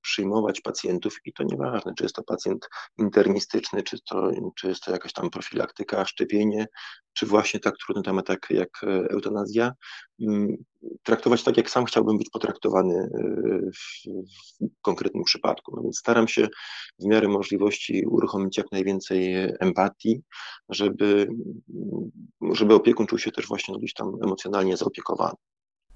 przyjmować pacjentów i to nieważne, czy jest to pacjent internistyczny, czy, to, czy jest to jakaś tam profilaktyka, szczepienie, czy właśnie tak trudny temat jak, jak e, eutanazja, mm, traktować tak, jak sam chciałbym być potraktowany e, w, w konkretnym przypadku. No więc staram się w miarę możliwości uruchomić jak najwięcej empatii, żeby, żeby opiekun czuł się też właśnie gdzieś tam emocjonalnie zaopiekowany.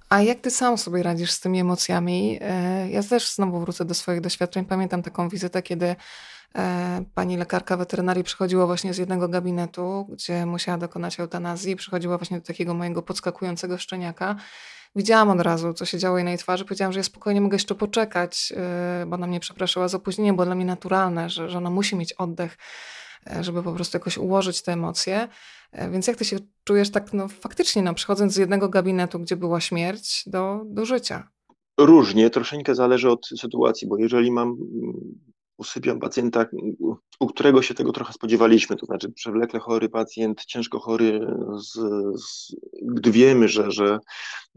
A jak ty sam sobie radzisz z tymi emocjami? E, ja też znowu wrócę do swoich doświadczeń. Pamiętam taką wizytę, kiedy E, pani lekarka weterynarii przychodziła właśnie z jednego gabinetu, gdzie musiała dokonać eutanazji. Przychodziła właśnie do takiego mojego podskakującego szczeniaka. Widziałam od razu, co się działo jej na jej twarzy. Powiedziałam, że ja spokojnie mogę jeszcze poczekać, e, bo ona mnie przepraszała za opóźnienie, było dla mnie naturalne, że, że ona musi mieć oddech, e, żeby po prostu jakoś ułożyć te emocje. Więc jak ty się czujesz tak no, faktycznie, no, przychodząc z jednego gabinetu, gdzie była śmierć, do, do życia? Różnie, troszeczkę zależy od sytuacji, bo jeżeli mam usypiam pacjenta, u którego się tego trochę spodziewaliśmy, to znaczy przewlekle chory pacjent, ciężko chory, z, z, gdy wiemy, że, że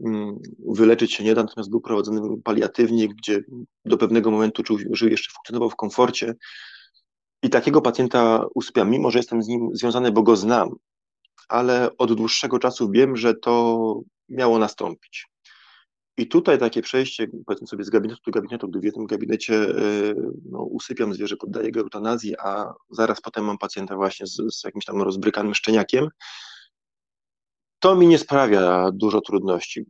mm, wyleczyć się nie da, natomiast był prowadzony paliatywnie, gdzie do pewnego momentu czuł, żył jeszcze, funkcjonował w komforcie i takiego pacjenta usypiam, mimo że jestem z nim związany, bo go znam, ale od dłuższego czasu wiem, że to miało nastąpić. I tutaj takie przejście, powiedzmy sobie, z gabinetu do gabinetu, gdy w jednym gabinecie e, no, usypiam zwierzę, poddaję go eutanazji, a zaraz potem mam pacjenta właśnie z, z jakimś tam rozbrykanym szczeniakiem, to mi nie sprawia dużo trudności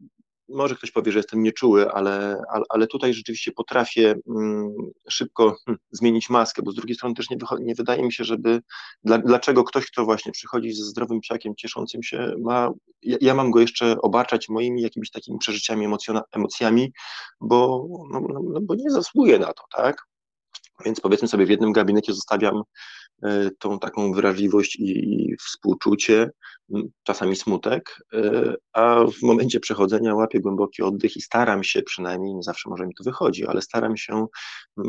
może ktoś powie, że jestem nieczuły, ale, ale, ale tutaj rzeczywiście potrafię mm, szybko hm, zmienić maskę, bo z drugiej strony też nie, nie wydaje mi się, żeby dla, dlaczego ktoś, kto właśnie przychodzi ze zdrowym psiakiem, cieszącym się, ma, ja, ja mam go jeszcze obarczać moimi jakimiś takimi przeżyciami, emocjami, bo, no, no, no, bo nie zasługuje na to, tak? Więc powiedzmy sobie, w jednym gabinecie zostawiam tą taką wrażliwość i współczucie, czasami smutek, e, a w momencie przechodzenia łapię głęboki oddech i staram się przynajmniej, nie zawsze może mi to wychodzi, ale staram się,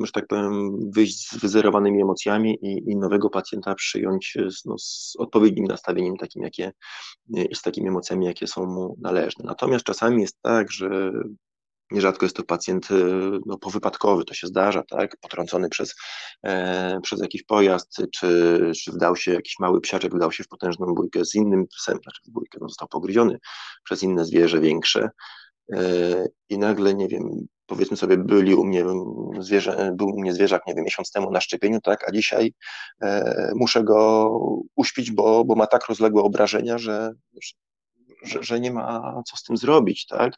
że tak powiem, wyjść z wyzerowanymi emocjami i, i nowego pacjenta przyjąć no, z odpowiednim nastawieniem takim, jakie z takimi emocjami, jakie są mu należne. Natomiast czasami jest tak, że Nierzadko jest to pacjent y, no, powypadkowy, to się zdarza, tak? Potrącony przez, e, przez jakiś pojazd, czy, czy wdał się jakiś mały psiaczek, wdał się w potężną bójkę z innym psem, znaczy w bójkę, no, został pogryziony przez inne zwierzę większe. E, I nagle, nie wiem, powiedzmy sobie, byli u mnie zwierzę, był u mnie zwierzak, nie wiem, miesiąc temu na szczepieniu, tak, a dzisiaj e, muszę go uśpić, bo, bo ma tak rozległe obrażenia, że, że, że nie ma co z tym zrobić, tak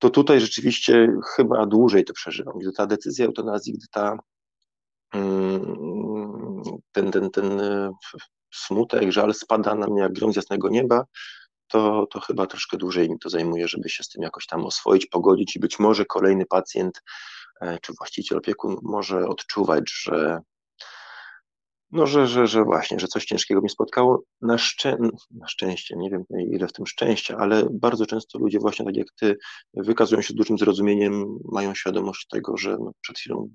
to tutaj rzeczywiście chyba dłużej to przeżywam. Gdy ta decyzja eutanazji, gdy ta, mm, ten, ten, ten e, smutek, żal spada na mnie jak grom z jasnego nieba, to, to chyba troszkę dłużej mi to zajmuje, żeby się z tym jakoś tam oswoić, pogodzić i być może kolejny pacjent e, czy właściciel, opiekun może odczuwać, że no, że, że, że właśnie, że coś ciężkiego mnie spotkało. Na, szczę na szczęście, nie wiem ile w tym szczęścia, ale bardzo często ludzie właśnie tak jak ty wykazują się dużym zrozumieniem, mają świadomość tego, że no, przed chwilą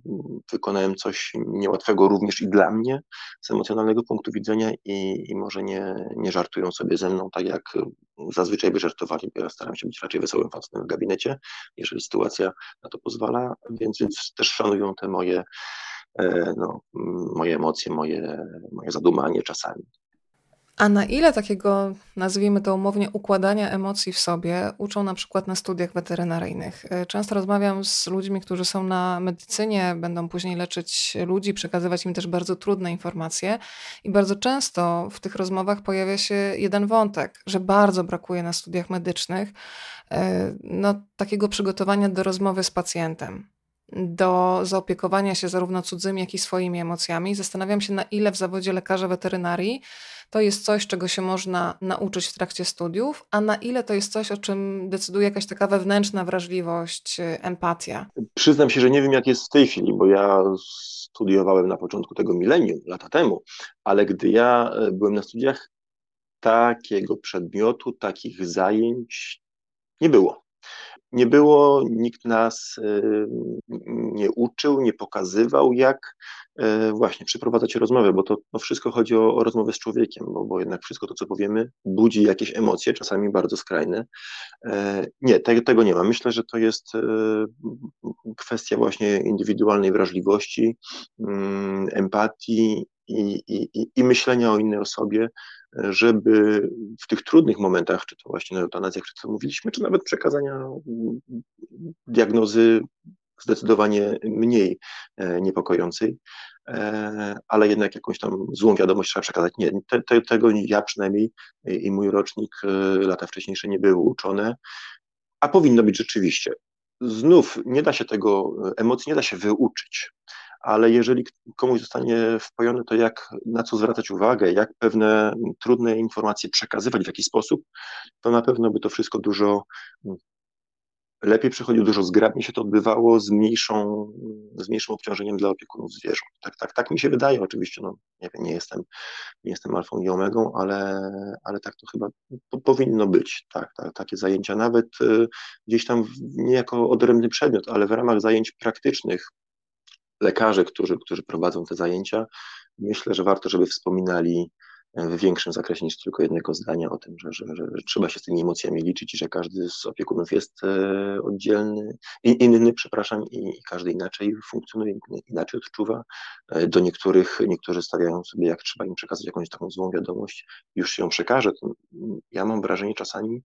wykonałem coś niełatwego również i dla mnie z emocjonalnego punktu widzenia i, i może nie, nie żartują sobie ze mną tak jak zazwyczaj by żartowali, bo ja staram się być raczej wesołym facetem w gabinecie, jeżeli sytuacja na to pozwala, więc, więc też szanują te moje no, moje emocje, moje, moje zadumanie czasami. A na ile takiego, nazwijmy to umownie, układania emocji w sobie uczą na przykład na studiach weterynaryjnych? E, często rozmawiam z ludźmi, którzy są na medycynie, będą później leczyć ludzi, przekazywać im też bardzo trudne informacje, i bardzo często w tych rozmowach pojawia się jeden wątek, że bardzo brakuje na studiach medycznych e, no, takiego przygotowania do rozmowy z pacjentem do zaopiekowania się zarówno cudzymi, jak i swoimi emocjami. Zastanawiam się, na ile w zawodzie lekarza weterynarii to jest coś, czego się można nauczyć w trakcie studiów, a na ile to jest coś, o czym decyduje jakaś taka wewnętrzna wrażliwość, empatia. Przyznam się, że nie wiem, jak jest w tej chwili, bo ja studiowałem na początku tego milenium, lata temu, ale gdy ja e, byłem na studiach, takiego przedmiotu, takich zajęć nie było nie było, nikt nas y, nie uczył, nie pokazywał, jak y, właśnie przeprowadzać rozmowę, bo to no wszystko chodzi o, o rozmowę z człowiekiem, bo, bo jednak wszystko to, co powiemy, budzi jakieś emocje, czasami bardzo skrajne. E, nie, te, tego nie ma. Myślę, że to jest y, kwestia właśnie indywidualnej wrażliwości, mm, empatii i, i, i myślenia o innej osobie, żeby w tych trudnych momentach, czy to właśnie na eutanazjach, czy co mówiliśmy, czy nawet przekazania diagnozy zdecydowanie mniej e, niepokojącej, e, ale jednak jakąś tam złą wiadomość trzeba przekazać. Nie, te, te, tego ja przynajmniej i mój rocznik e, lata wcześniejsze nie były uczone, a powinno być rzeczywiście. Znów nie da się tego, emocji nie da się wyuczyć ale jeżeli komuś zostanie wpojone to, jak, na co zwracać uwagę, jak pewne trudne informacje przekazywać w jakiś sposób, to na pewno by to wszystko dużo mm, lepiej przychodziło, dużo zgrabniej się to odbywało, z, mniejszą, z mniejszym obciążeniem dla opiekunów zwierząt. Tak, tak, tak mi się wydaje, oczywiście, no, nie, wiem, nie, jestem, nie jestem alfą i omegą, ale, ale tak to chyba powinno być, tak, tak, takie zajęcia, nawet y, gdzieś tam nie jako odrębny przedmiot, ale w ramach zajęć praktycznych, lekarze, którzy, którzy prowadzą te zajęcia, myślę, że warto, żeby wspominali w większym zakresie niż tylko jednego zdania o tym, że, że, że, trzeba się z tymi emocjami liczyć i że każdy z opiekunów jest e, oddzielny, inny, przepraszam, i, każdy inaczej funkcjonuje, inaczej odczuwa. E, do niektórych, niektórzy stawiają sobie, jak trzeba im przekazać jakąś taką złą wiadomość, już się ją przekaże. Ja mam wrażenie czasami,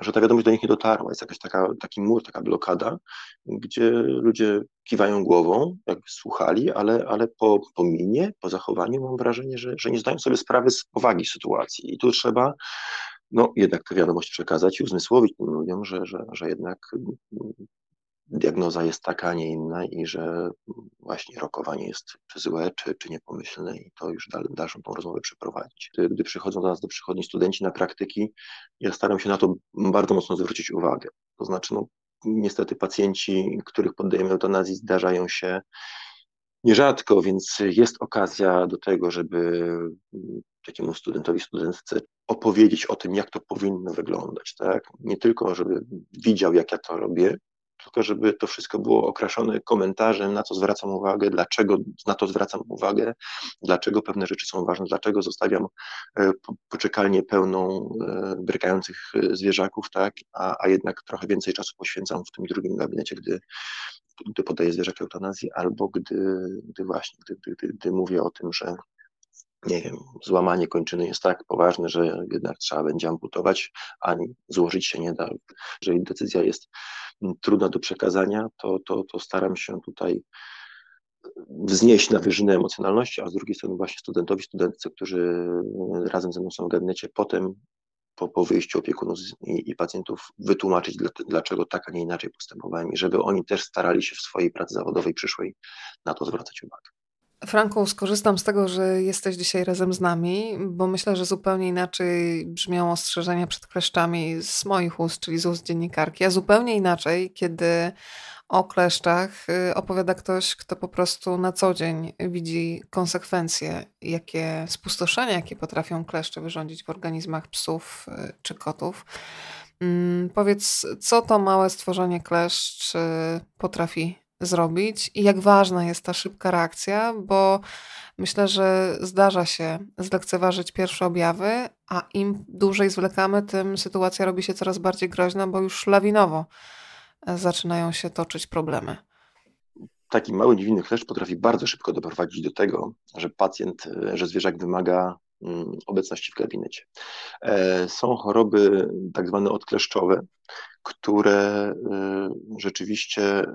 że ta wiadomość do nich nie dotarła. Jest jakaś taka, taki mur, taka blokada, gdzie ludzie kiwają głową, jakby słuchali, ale, ale po, po minie, po zachowaniu mam wrażenie, że, że nie zdają sobie sprawy z powagi sytuacji. I tu trzeba no, jednak tę wiadomość przekazać i uzmysłowić tym ludziom, że, że, że jednak diagnoza jest taka, a nie inna i że właśnie rokowanie jest czy złe, czy, czy niepomyślne i to już dal, dalszą tą rozmowę przeprowadzić. Gdy, przychodzą do nas do przychodni studenci na praktyki, ja staram się na to bardzo mocno zwrócić uwagę. To znaczy, no, niestety pacjenci, których poddajemy eutanazji, zdarzają się nierzadko, więc jest okazja do tego, żeby takiemu studentowi, studentce opowiedzieć o tym, jak to powinno wyglądać, tak? Nie tylko, żeby widział, jak ja to robię, tylko żeby to wszystko było okraszone komentarzem, na co zwracam uwagę, dlaczego na to zwracam uwagę, dlaczego pewne rzeczy są ważne, dlaczego zostawiam e, poczekalnię pełną e, brykających e, zwierzaków, tak, a, a jednak trochę więcej czasu poświęcam w tym drugim gabinecie, gdy, gdy podaję zwierzak eutanazji, albo gdy, gdy właśnie, gdy, gdy, gdy mówię o tym, że nie wiem, złamanie kończyny jest tak poważne, że jednak trzeba będzie amputować, ani złożyć się nie da. Jeżeli decyzja jest trudna do przekazania, to, to, to staram się tutaj wznieść na wyżynę emocjonalności, a z drugiej strony właśnie studentowi, studentce, którzy razem ze mną są w gabinecie, potem po, po wyjściu opiekunów i, i pacjentów wytłumaczyć, dlaczego tak, a nie inaczej postępowałem i żeby oni też starali się w swojej pracy zawodowej przyszłej na to zwracać uwagę. Franku, skorzystam z tego, że jesteś dzisiaj razem z nami, bo myślę, że zupełnie inaczej brzmią ostrzeżenia przed kleszczami z moich ust, czyli z ust dziennikarki, a zupełnie inaczej, kiedy o kleszczach y, opowiada ktoś, kto po prostu na co dzień widzi konsekwencje, jakie spustoszenia, jakie potrafią kleszcze wyrządzić w organizmach psów y, czy kotów. Mm, powiedz, co to małe stworzenie kleszcz y, potrafi zrobić i jak ważna jest ta szybka reakcja, bo myślę, że zdarza się zlekceważyć pierwsze objawy, a im dłużej zwlekamy, tym sytuacja robi się coraz bardziej groźna, bo już lawinowo e, zaczynają się toczyć problemy. Taki mały niewinny kleszcz potrafi bardzo szybko doprowadzić do tego, że pacjent, e, że zwierzak wymaga mm, obecności w gabinecie. E, są choroby tak zwane odkleszczowe, które y, rzeczywiście y,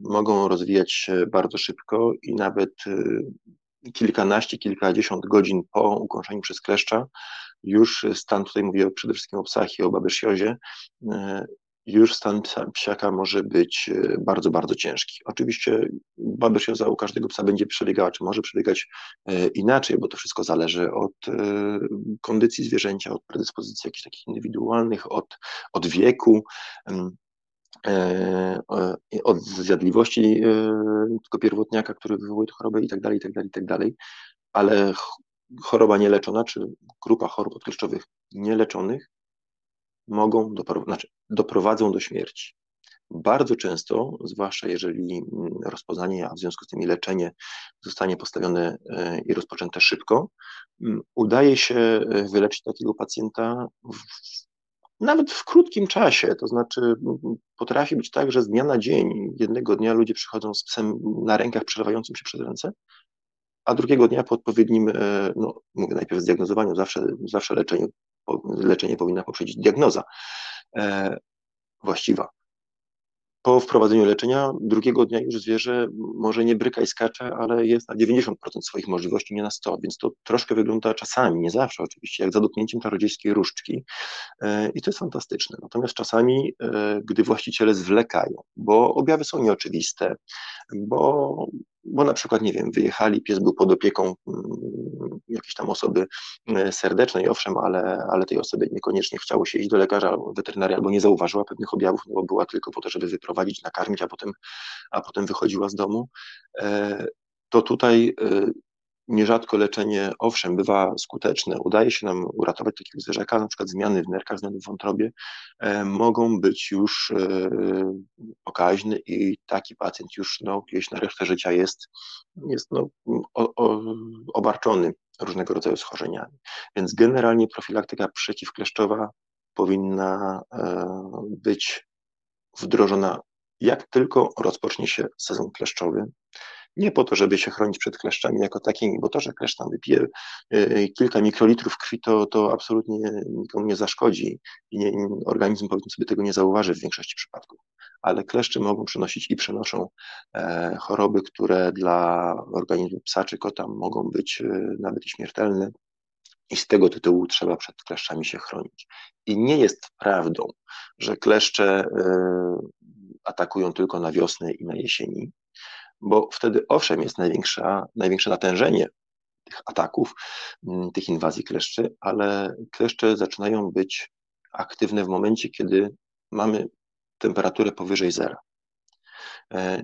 mogą rozwijać się bardzo szybko i nawet y, kilkanaście, kilkadziesiąt godzin po ukąszeniu przez kleszcza już stan, tutaj mówię przede wszystkim o psach i o babyszozie, już stan psiaka może być e, bardzo, bardzo ciężki. Oczywiście babyszoza u każdego psa będzie przebiegała, czy może przebiegać e, inaczej, bo to wszystko zależy od e, kondycji zwierzęcia, od predyspozycji jakichś takich indywidualnych, od, od wieku, od zjadliwości tego pierwotniaka, który wywołuje tę chorobę i tak dalej, i tak dalej, i tak dalej, ale choroba nieleczona, czy grupa chorób odkleszczowych nieleczonych mogą, znaczy doprowadzą do śmierci. Bardzo często, zwłaszcza jeżeli mm, rozpoznanie, a w związku z tym i leczenie zostanie postawione e, i rozpoczęte szybko, mm, udaje się e, wyleczyć takiego pacjenta w, nawet w krótkim czasie. To znaczy, potrafi być tak, że z dnia na dzień, jednego dnia ludzie przychodzą z psem na rękach przelewającym się przez ręce, a drugiego dnia po odpowiednim, e, no mówię najpierw zdiagnozowaniu, zawsze, zawsze leczeniu leczenie powinna poprzedzić diagnoza e, właściwa. Po wprowadzeniu leczenia drugiego dnia już zwierzę może nie bryka i skacze, ale jest na 90% swoich możliwości, nie na 100%, więc to troszkę wygląda czasami, nie zawsze oczywiście, jak za dotknięciem czarodziejskiej różdżki e, i to jest fantastyczne. Natomiast czasami, e, gdy właściciele zwlekają, bo objawy są nieoczywiste, bo bo na przykład, nie wiem, wyjechali, pies był pod opieką mm, jakiejś tam osoby e, serdecznej, owszem, ale, ale tej osoby niekoniecznie chciało się iść do lekarza albo weterynarii, albo nie zauważyła pewnych objawów, no bo była tylko po to, żeby wyprowadzić, nakarmić, a potem, a potem wychodziła z domu, e, to tutaj e, Nierzadko leczenie, owszem, bywa skuteczne, udaje się nam uratować takiego zwierzaka, na przykład zmiany w nerkach, zmiany w wątrobie e, mogą być już e, pokaźne i taki pacjent już no, gdzieś na resztę życia jest, jest no, o, o, obarczony różnego rodzaju schorzeniami. Więc generalnie profilaktyka przeciwkleszczowa powinna e, być wdrożona jak tylko rozpocznie się sezon kleszczowy. Nie po to, żeby się chronić przed kleszczami jako takimi, bo to, że kleszcz tam wypije y, kilka mikrolitrów krwi, to, to absolutnie nikomu nie zaszkodzi i nie, organizm powiedzmy sobie tego nie zauważy w większości przypadków. Ale kleszcze mogą przynosić i przenoszą e, choroby, które dla organizmu psa czy kota mogą być e, nawet śmiertelne. I z tego tytułu trzeba przed kleszczami się chronić. I nie jest prawdą, że kleszcze e, atakują tylko na wiosnę i na jesieni bo wtedy owszem jest największa, największe natężenie tych ataków, mm, tych inwazji kleszczy, ale kleszcze zaczynają być aktywne w momencie, kiedy mamy temperaturę powyżej zera. E,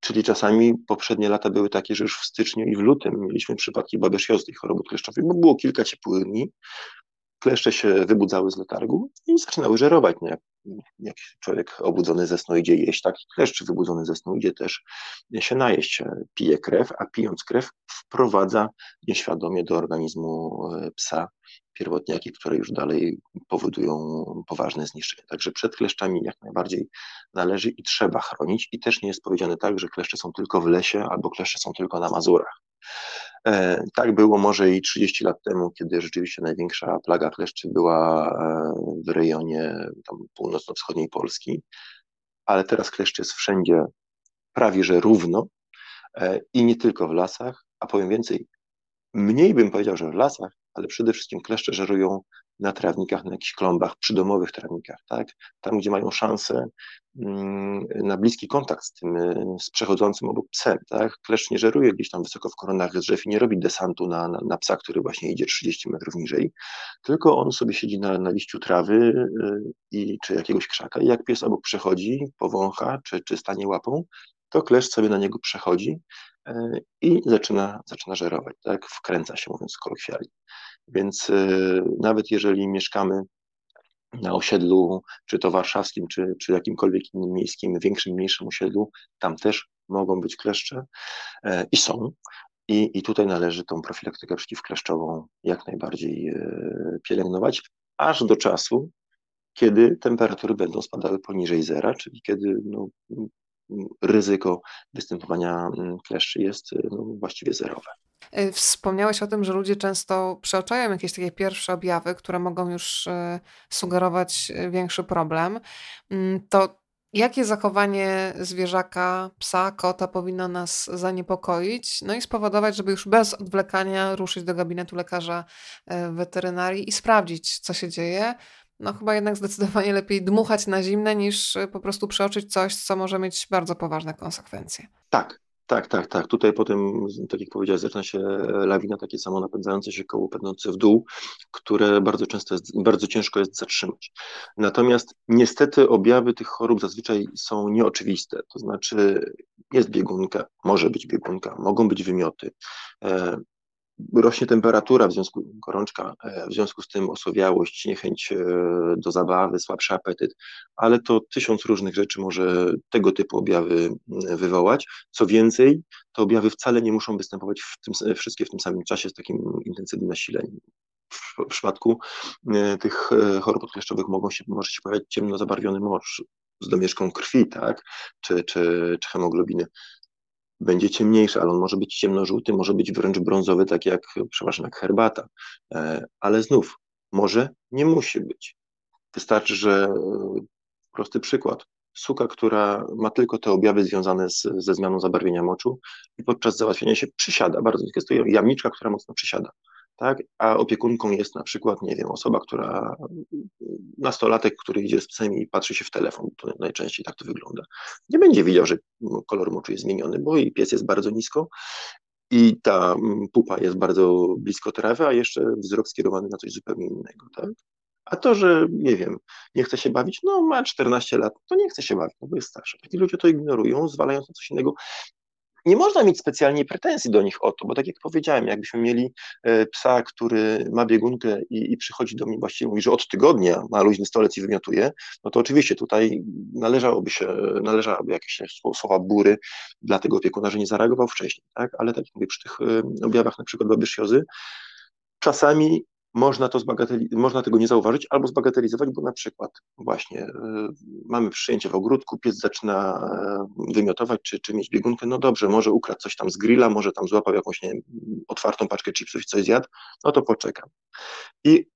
Czyli czasami poprzednie lata były takie, że już w styczniu i w lutym mieliśmy przypadki babesjozy tej choroby kleszczowej, bo było kilka ciepłych dni, kleszcze się wybudzały z letargu i zaczynały żerować. No jak, jak człowiek obudzony ze snu idzie jeść, tak kleszcz wybudzony ze snu idzie też się najeść. Pije krew, a pijąc krew wprowadza nieświadomie do organizmu e, psa pierwotniaki, które już dalej powodują poważne zniszczenie. Także przed kleszczami jak najbardziej należy i trzeba chronić i też nie jest powiedziane tak, że kleszcze są tylko w lesie albo kleszcze są tylko na Mazurach. E, tak było może i 30 lat temu, kiedy rzeczywiście największa plaga kleszczy była e, w rejonie północno-wschodniej Polski, ale teraz kleszcz jest wszędzie prawie że równo e, i nie tylko w lasach, a powiem więcej, mniej bym powiedział, że w lasach, ale przede wszystkim kleszcze żerują na trawnikach, na jakichś klombach, przydomowych trawnikach, tak? Tam, gdzie mają szansę mm, na bliski kontakt z tym, z przechodzącym obok psem, tak? Kleszcz nie żeruje gdzieś tam wysoko w koronach drzew i nie robi desantu na, na, na psa, który właśnie idzie 30 metrów niżej, tylko on sobie siedzi na, na liściu trawy y, i, czy jakiegoś krzaka i jak pies obok przechodzi, powącha, czy, czy stanie łapą, to kleszcz sobie na niego przechodzi i zaczyna, zaczyna żerować, tak? Wkręca się, mówiąc kolokwialnie. Więc y, nawet jeżeli mieszkamy na osiedlu, czy to warszawskim, czy, czy jakimkolwiek innym miejskim, większym, mniejszym osiedlu, tam też mogą być kleszcze e, i są. I, I tutaj należy tą profilaktykę przeciwkleszczową jak najbardziej e, pielęgnować, aż do czasu, kiedy temperatury będą spadały poniżej zera, czyli kiedy no, ryzyko występowania mm, kleszczy jest y, no, właściwie zerowe. Y, wspomniałeś o tym, że ludzie często przeoczają jakieś takie pierwsze objawy, które mogą już y, sugerować większy problem. Mm, to jakie zachowanie zwierzaka, psa, kota powinno nas zaniepokoić, no i spowodować, żeby już bez odwlekania ruszyć do gabinetu lekarza weterynarii i sprawdzić, co się dzieje, no chyba jednak zdecydowanie lepiej dmuchać na zimne niż y, po prostu przeoczyć coś, co może mieć bardzo poważne konsekwencje. Tak, tak, tak, tak. Tutaj potem, tak jak powiedziałeś, zaczyna się lawina, takie samo napędzające się koło pędzące w dół, które bardzo często jest, bardzo ciężko jest zatrzymać. Natomiast niestety objawy tych chorób zazwyczaj są nieoczywiste, to znaczy jest biegunka, może być biegunka, mogą być wymioty, e, rośnie temperatura, w związku gorączka, e, w związku z tym osłabiałość, niechęć e, do zabawy, słabszy apetyt, ale to tysiąc różnych rzeczy może tego typu objawy wywołać. Co więcej, te objawy wcale nie muszą występować w tym, wszystkie w tym samym czasie z takim intensywnym nasileniem. W, przypadku e, tych chorób odkleszczowych mogą się, może się pojawiać ciemno zabarwiony morz z domieszką krwi, tak, czy, czy, czy hemoglobiny będzie ciemniejszy, ale on może być ciemnożółty, może być wręcz brązowy, tak jak, przepraszam, jak herbata. E, ale znów, może nie musi być. Wystarczy, że e, prosty przykład. Suka, która ma tylko te objawy związane z, ze zmianą zabarwienia moczu i podczas załatwienia się przysiada bardzo. Jest to jamniczka, która mocno przysiada tak? A opiekunką jest na przykład, nie wiem, osoba, która, nastolatek, który idzie z psem i patrzy się w telefon, to najczęściej tak to wygląda. Nie będzie widział, że kolor moczu jest zmieniony, bo i pies jest bardzo nisko i ta mm, pupa jest bardzo blisko trawy, a jeszcze wzrok skierowany na coś zupełnie innego, tak? A to, że nie wiem, nie chce się bawić, no ma 14 lat, to nie chce się bawić, no bo jest starszy. I ludzie to ignorują, zwalając na coś innego nie można mieć specjalnie pretensji do nich o to, bo tak jak powiedziałem, jakbyśmy mieli e, psa, który ma biegunkę i, i przychodzi do mnie właściwie mówi, że od tygodnia ma luźny stolec i wymiotuje, no to oczywiście tutaj należałoby się, należałoby jakieś słowa bury dla tego opiekuna, że nie zareagował wcześniej, tak? Ale tak jak mówię, przy tych e, objawach na przykład babysjozy, czasami można, to można tego nie zauważyć albo zbagatelizować, bo na przykład właśnie y, mamy przyjęcie w ogródku, pies zaczyna y, wymiotować czy, czy mieć biegunkę, no dobrze, może ukradł coś tam z grilla, może tam złapał jakąś nie otwartą paczkę chipsów i coś zjadł, no to poczekam. I,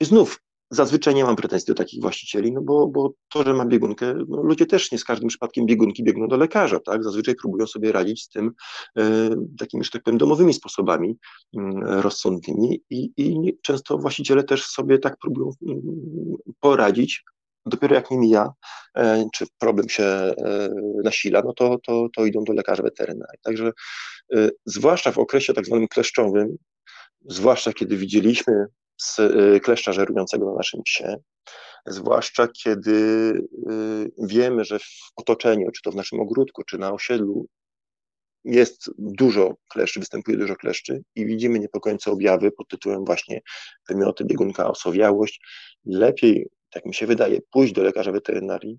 i znów Zazwyczaj nie mam pretensji do takich właścicieli, no bo, bo to, że ma biegunkę, no ludzie też nie z każdym przypadkiem biegunki biegną do lekarza, tak? Zazwyczaj próbują sobie radzić z tym e, takimi, że tak powiem, domowymi sposobami e, rozsądnymi i, i często właściciele też sobie tak próbują mm, poradzić, dopiero jak nie mija, e, czy problem się e, nasila, no to, to, to idą do lekarza weterynarii. Także e, zwłaszcza w okresie tak zwanym kleszczowym, zwłaszcza kiedy widzieliśmy kleszcza żerującego na naszym psie, zwłaszcza kiedy y, wiemy, że w otoczeniu, czy to w naszym ogródku, czy na osiedlu jest dużo kleszczy, występuje dużo kleszczy i widzimy niepokojące objawy pod tytułem właśnie wymioty, biegunka, osowiałość. Lepiej, tak mi się wydaje, pójść do lekarza weterynarii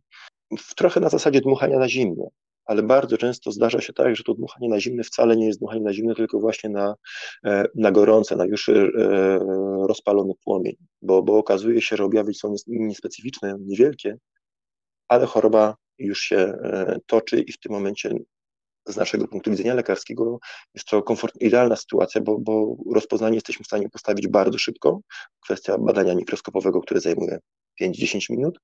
w trochę na zasadzie dmuchania na zimno, ale bardzo często zdarza się tak, że to dmuchanie na zimne wcale nie jest dmuchanie na zimne, tylko właśnie na, e, na gorące, na już e, rozpalony płomień, bo, bo okazuje się, że objawy są niespecyficzne, niewielkie, ale choroba już się e, toczy i w tym momencie z naszego punktu widzenia lekarskiego jest to komfort, idealna sytuacja, bo, bo rozpoznanie jesteśmy w stanie postawić bardzo szybko. Kwestia badania mikroskopowego, które zajmuje 5-10 minut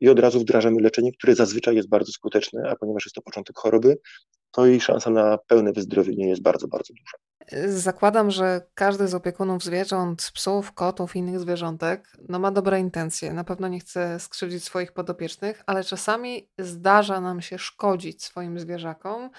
i od razu wdrażamy leczenie, które zazwyczaj jest bardzo skuteczne, a ponieważ jest to początek choroby, to jej szansa na pełne wyzdrowienie jest bardzo, bardzo duża. Zakładam, że każdy z opiekunów zwierząt, psów, kotów i innych zwierzątek, no ma dobre intencje. Na pewno nie chce skrzywdzić swoich podopiecznych, ale czasami zdarza nam się szkodzić swoim zwierzakom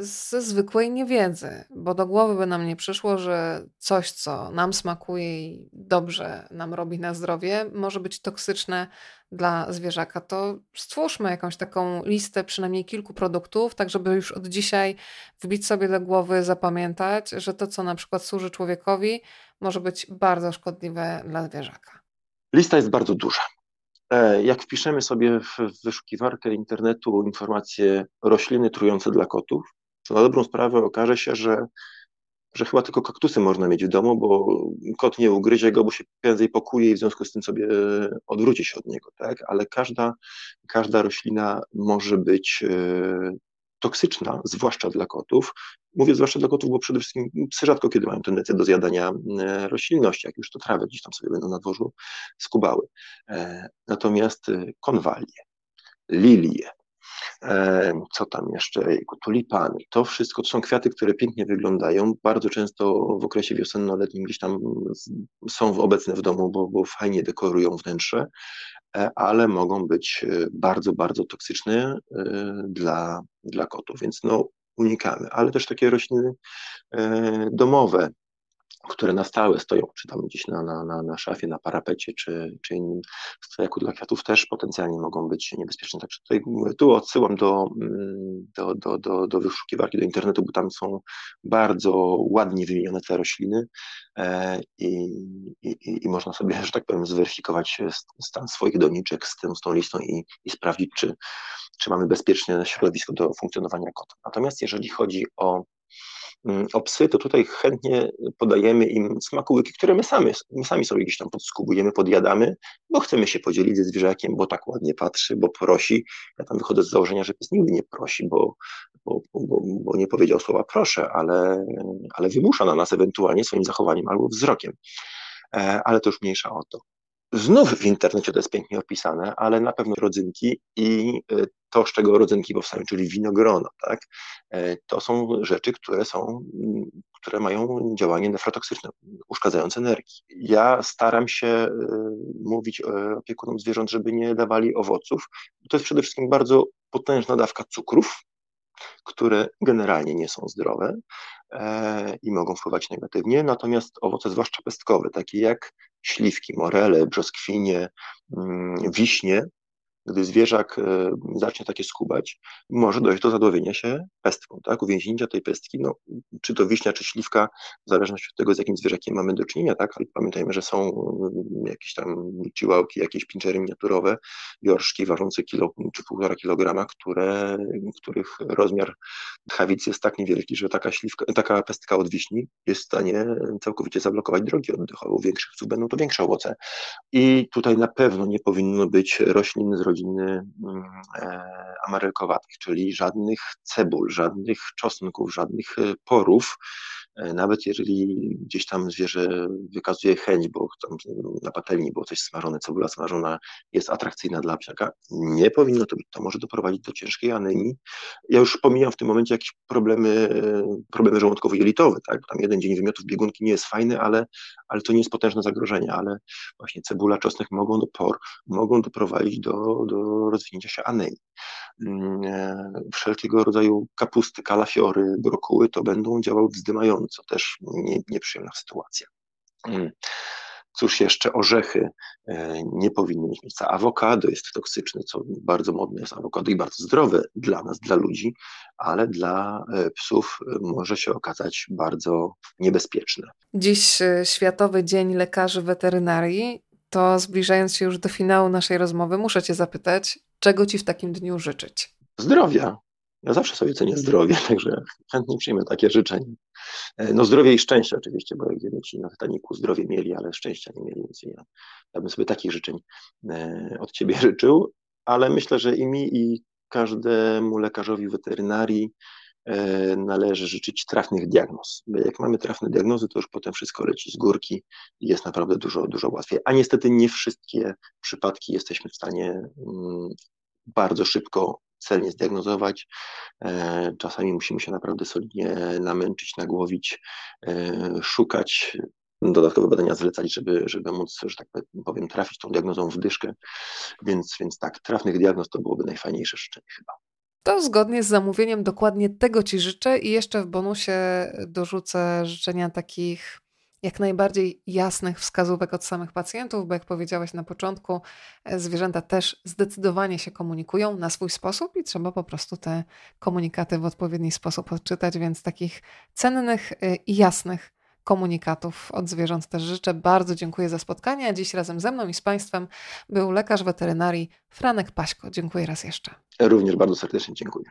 ze zwykłej niewiedzy, bo do głowy by nam nie przyszło, że coś, co nam smakuje i dobrze nam robi na zdrowie, może być toksyczne dla zwierzaka. To stwórzmy jakąś taką listę przynajmniej kilku produktów, tak żeby już od dzisiaj wbić sobie do głowy, zapamiętać, że to, co na przykład służy człowiekowi, może być bardzo szkodliwe dla zwierzaka. Lista jest bardzo duża. E, jak wpiszemy sobie w wyszukiwarkę internetu informacje rośliny trujące dla kotów, to na dobrą sprawę okaże się, że, że chyba tylko kaktusy można mieć w domu, bo kot nie ugryzie go, bo się prędzej pokuje i w związku z tym sobie odwróci się od niego, tak? Ale każda, każda roślina może być e, toksyczna, zwłaszcza dla kotów. Mówię zwłaszcza dla kotów, bo przede wszystkim psy rzadko kiedy mają tendencję do zjadania e, roślinności, jak już to trawę gdzieś tam sobie będą na dworzu skubały. E, natomiast e, konwalie, lilie, co tam jeszcze, tulipany, to wszystko to są kwiaty, które pięknie wyglądają, bardzo często w okresie wiosenno-letnim gdzieś tam są obecne w domu, bo, bo fajnie dekorują wnętrze, E, ale mogą być e, bardzo, bardzo toksyczne e, dla, dla kotów, więc no unikamy, ale też takie rośliny domowe, które na stałe stoją, czy tam gdzieś na, na, na, na szafie, na parapecie, czy, czy innym stojaku dla kwiatów, też potencjalnie mogą być niebezpieczne. Także tutaj, tu odsyłam do, mm, do, do, do, do wyszukiwarki, do internetu, bo tam są bardzo ładnie wymienione te rośliny e, i, i, i można sobie, że tak powiem, zweryfikować stan swoich doniczek z, tym, z tą listą i, i sprawdzić, czy, czy mamy bezpieczne środowisko do funkcjonowania kota. Natomiast jeżeli chodzi o o psy, to tutaj chętnie podajemy im smakołyki, które my sami, my sami sobie gdzieś tam podskubujemy, podjadamy, bo chcemy się podzielić ze zwierzakiem, bo tak ładnie patrzy, bo prosi. Ja tam wychodzę z założenia, że pies nigdy nie prosi, bo, bo, bo, bo nie powiedział słowa proszę, ale, ale wymusza na nas ewentualnie swoim zachowaniem albo wzrokiem. E, ale to już mniejsza o to. Znów w internecie to jest pięknie opisane, ale na pewno rodzynki i e, to, z czego rodzynki powstają, czyli winogrono, tak? E, to są rzeczy, które są, które mają działanie nefrotoksyczne, uszkadzające energii. Ja staram się e, mówić opiekunom zwierząt, żeby nie dawali owoców. To jest przede wszystkim bardzo potężna dawka cukrów, które generalnie nie są zdrowe i mogą wpływać negatywnie, natomiast owoce, zwłaszcza pestkowe, takie jak śliwki, morele, brzoskwinie, mm, wiśnie, gdy zwierzak e, zacznie takie skubać, może dojść do zadławienia się pestką, tak? Uwięzienia tej pestki, no, czy to wiśnia, czy śliwka, w zależności od tego, z jakim zwierzakiem mamy do czynienia, tak? Ale pamiętajmy, że są mm, jakieś tam ciłałki, jakieś pinczery miniaturowe, jorszki ważące kilo czy półtora kilograma, które, których rozmiar tchawicy jest tak niewielki, że taka śliwka, taka pestka od wiśni jest w stanie całkowicie zablokować drogi oddechowe. U większych psów będą to większe owoce. I tutaj na pewno nie powinno być roślin z rodziny rodziny mm, e, amarylkowatych, czyli żadnych cebul, żadnych czosnków, żadnych e, porów, E, nawet jeżeli gdzieś tam zwierzę wykazuje chęć, bo tam na patelni było coś smażone, cebula smażona jest atrakcyjna dla psiaka, nie powinno to być. To może doprowadzić do ciężkiej anemii. Ja już pomijam w tym momencie jakieś problemy, problemy żołądkowo-jelitowe, tak? Tam jeden dzień wymiotów biegunki nie jest fajny, ale, ale to nie jest potężne zagrożenie, ale właśnie cebula, czosnek mogą do por, mogą doprowadzić do, do rozwinięcia się anemii. Mm, e, wszelkiego rodzaju kapusty, kalafiory, brokuły to będą działały wzdymająco, też nie, nieprzyjemna sytuacja. Cóż jeszcze, orzechy e, nie powinny mieć miejsca. Awokado jest toksyczne, co bardzo modne jest awokado i bardzo zdrowe dla nas, dla ludzi, ale dla e, psów może się okazać bardzo niebezpieczne. Dziś Światowy Dzień Lekarzy Weterynarii. To zbliżając się już do finału naszej rozmowy, muszę Cię zapytać, czego Ci w takim dniu życzyć? Zdrowia. Ja zawsze sobie cenię zdrowie, także chętnie przyjmę takie życzenie. E, no zdrowie i szczęście oczywiście, bo jak ci na Titaniku zdrowie mieli, ale szczęścia nie mieli, więc ja, ja bym sobie takich życzeń e, od Ciebie życzył, ale myślę, że i mi i każdemu lekarzowi weterynarii e, należy życzyć trafnych diagnoz. Jak mamy trafne diagnozy, to już potem wszystko leci z górki i jest naprawdę dużo, dużo łatwiej. A niestety nie wszystkie przypadki jesteśmy w stanie mm, bardzo szybko celnie zdiagnozować. E, czasami musimy się naprawdę solidnie namęczyć, nagłowić, e, szukać, dodatkowe badania zlecać, żeby, żeby móc, że tak powiem, trafić tą diagnozą w dyszkę. Więc, więc tak, trafnych diagnoz to byłoby najfajniejsze życzenie chyba. To zgodnie z zamówieniem dokładnie tego Ci życzę i jeszcze w bonusie dorzucę życzenia takich jak najbardziej jasnych wskazówek od samych pacjentów, bo jak powiedziałaś na początku, e, zwierzęta też zdecydowanie się komunikują na swój sposób i trzeba po prostu te komunikaty w odpowiedni sposób odczytać, więc takich cennych e, i jasnych komunikatów od zwierząt też życzę. Bardzo dziękuję za spotkanie. Dziś razem ze mną i z Państwem był lekarz weterynarii Franek Paśko. Dziękuję raz jeszcze. Również bardzo serdecznie dziękuję.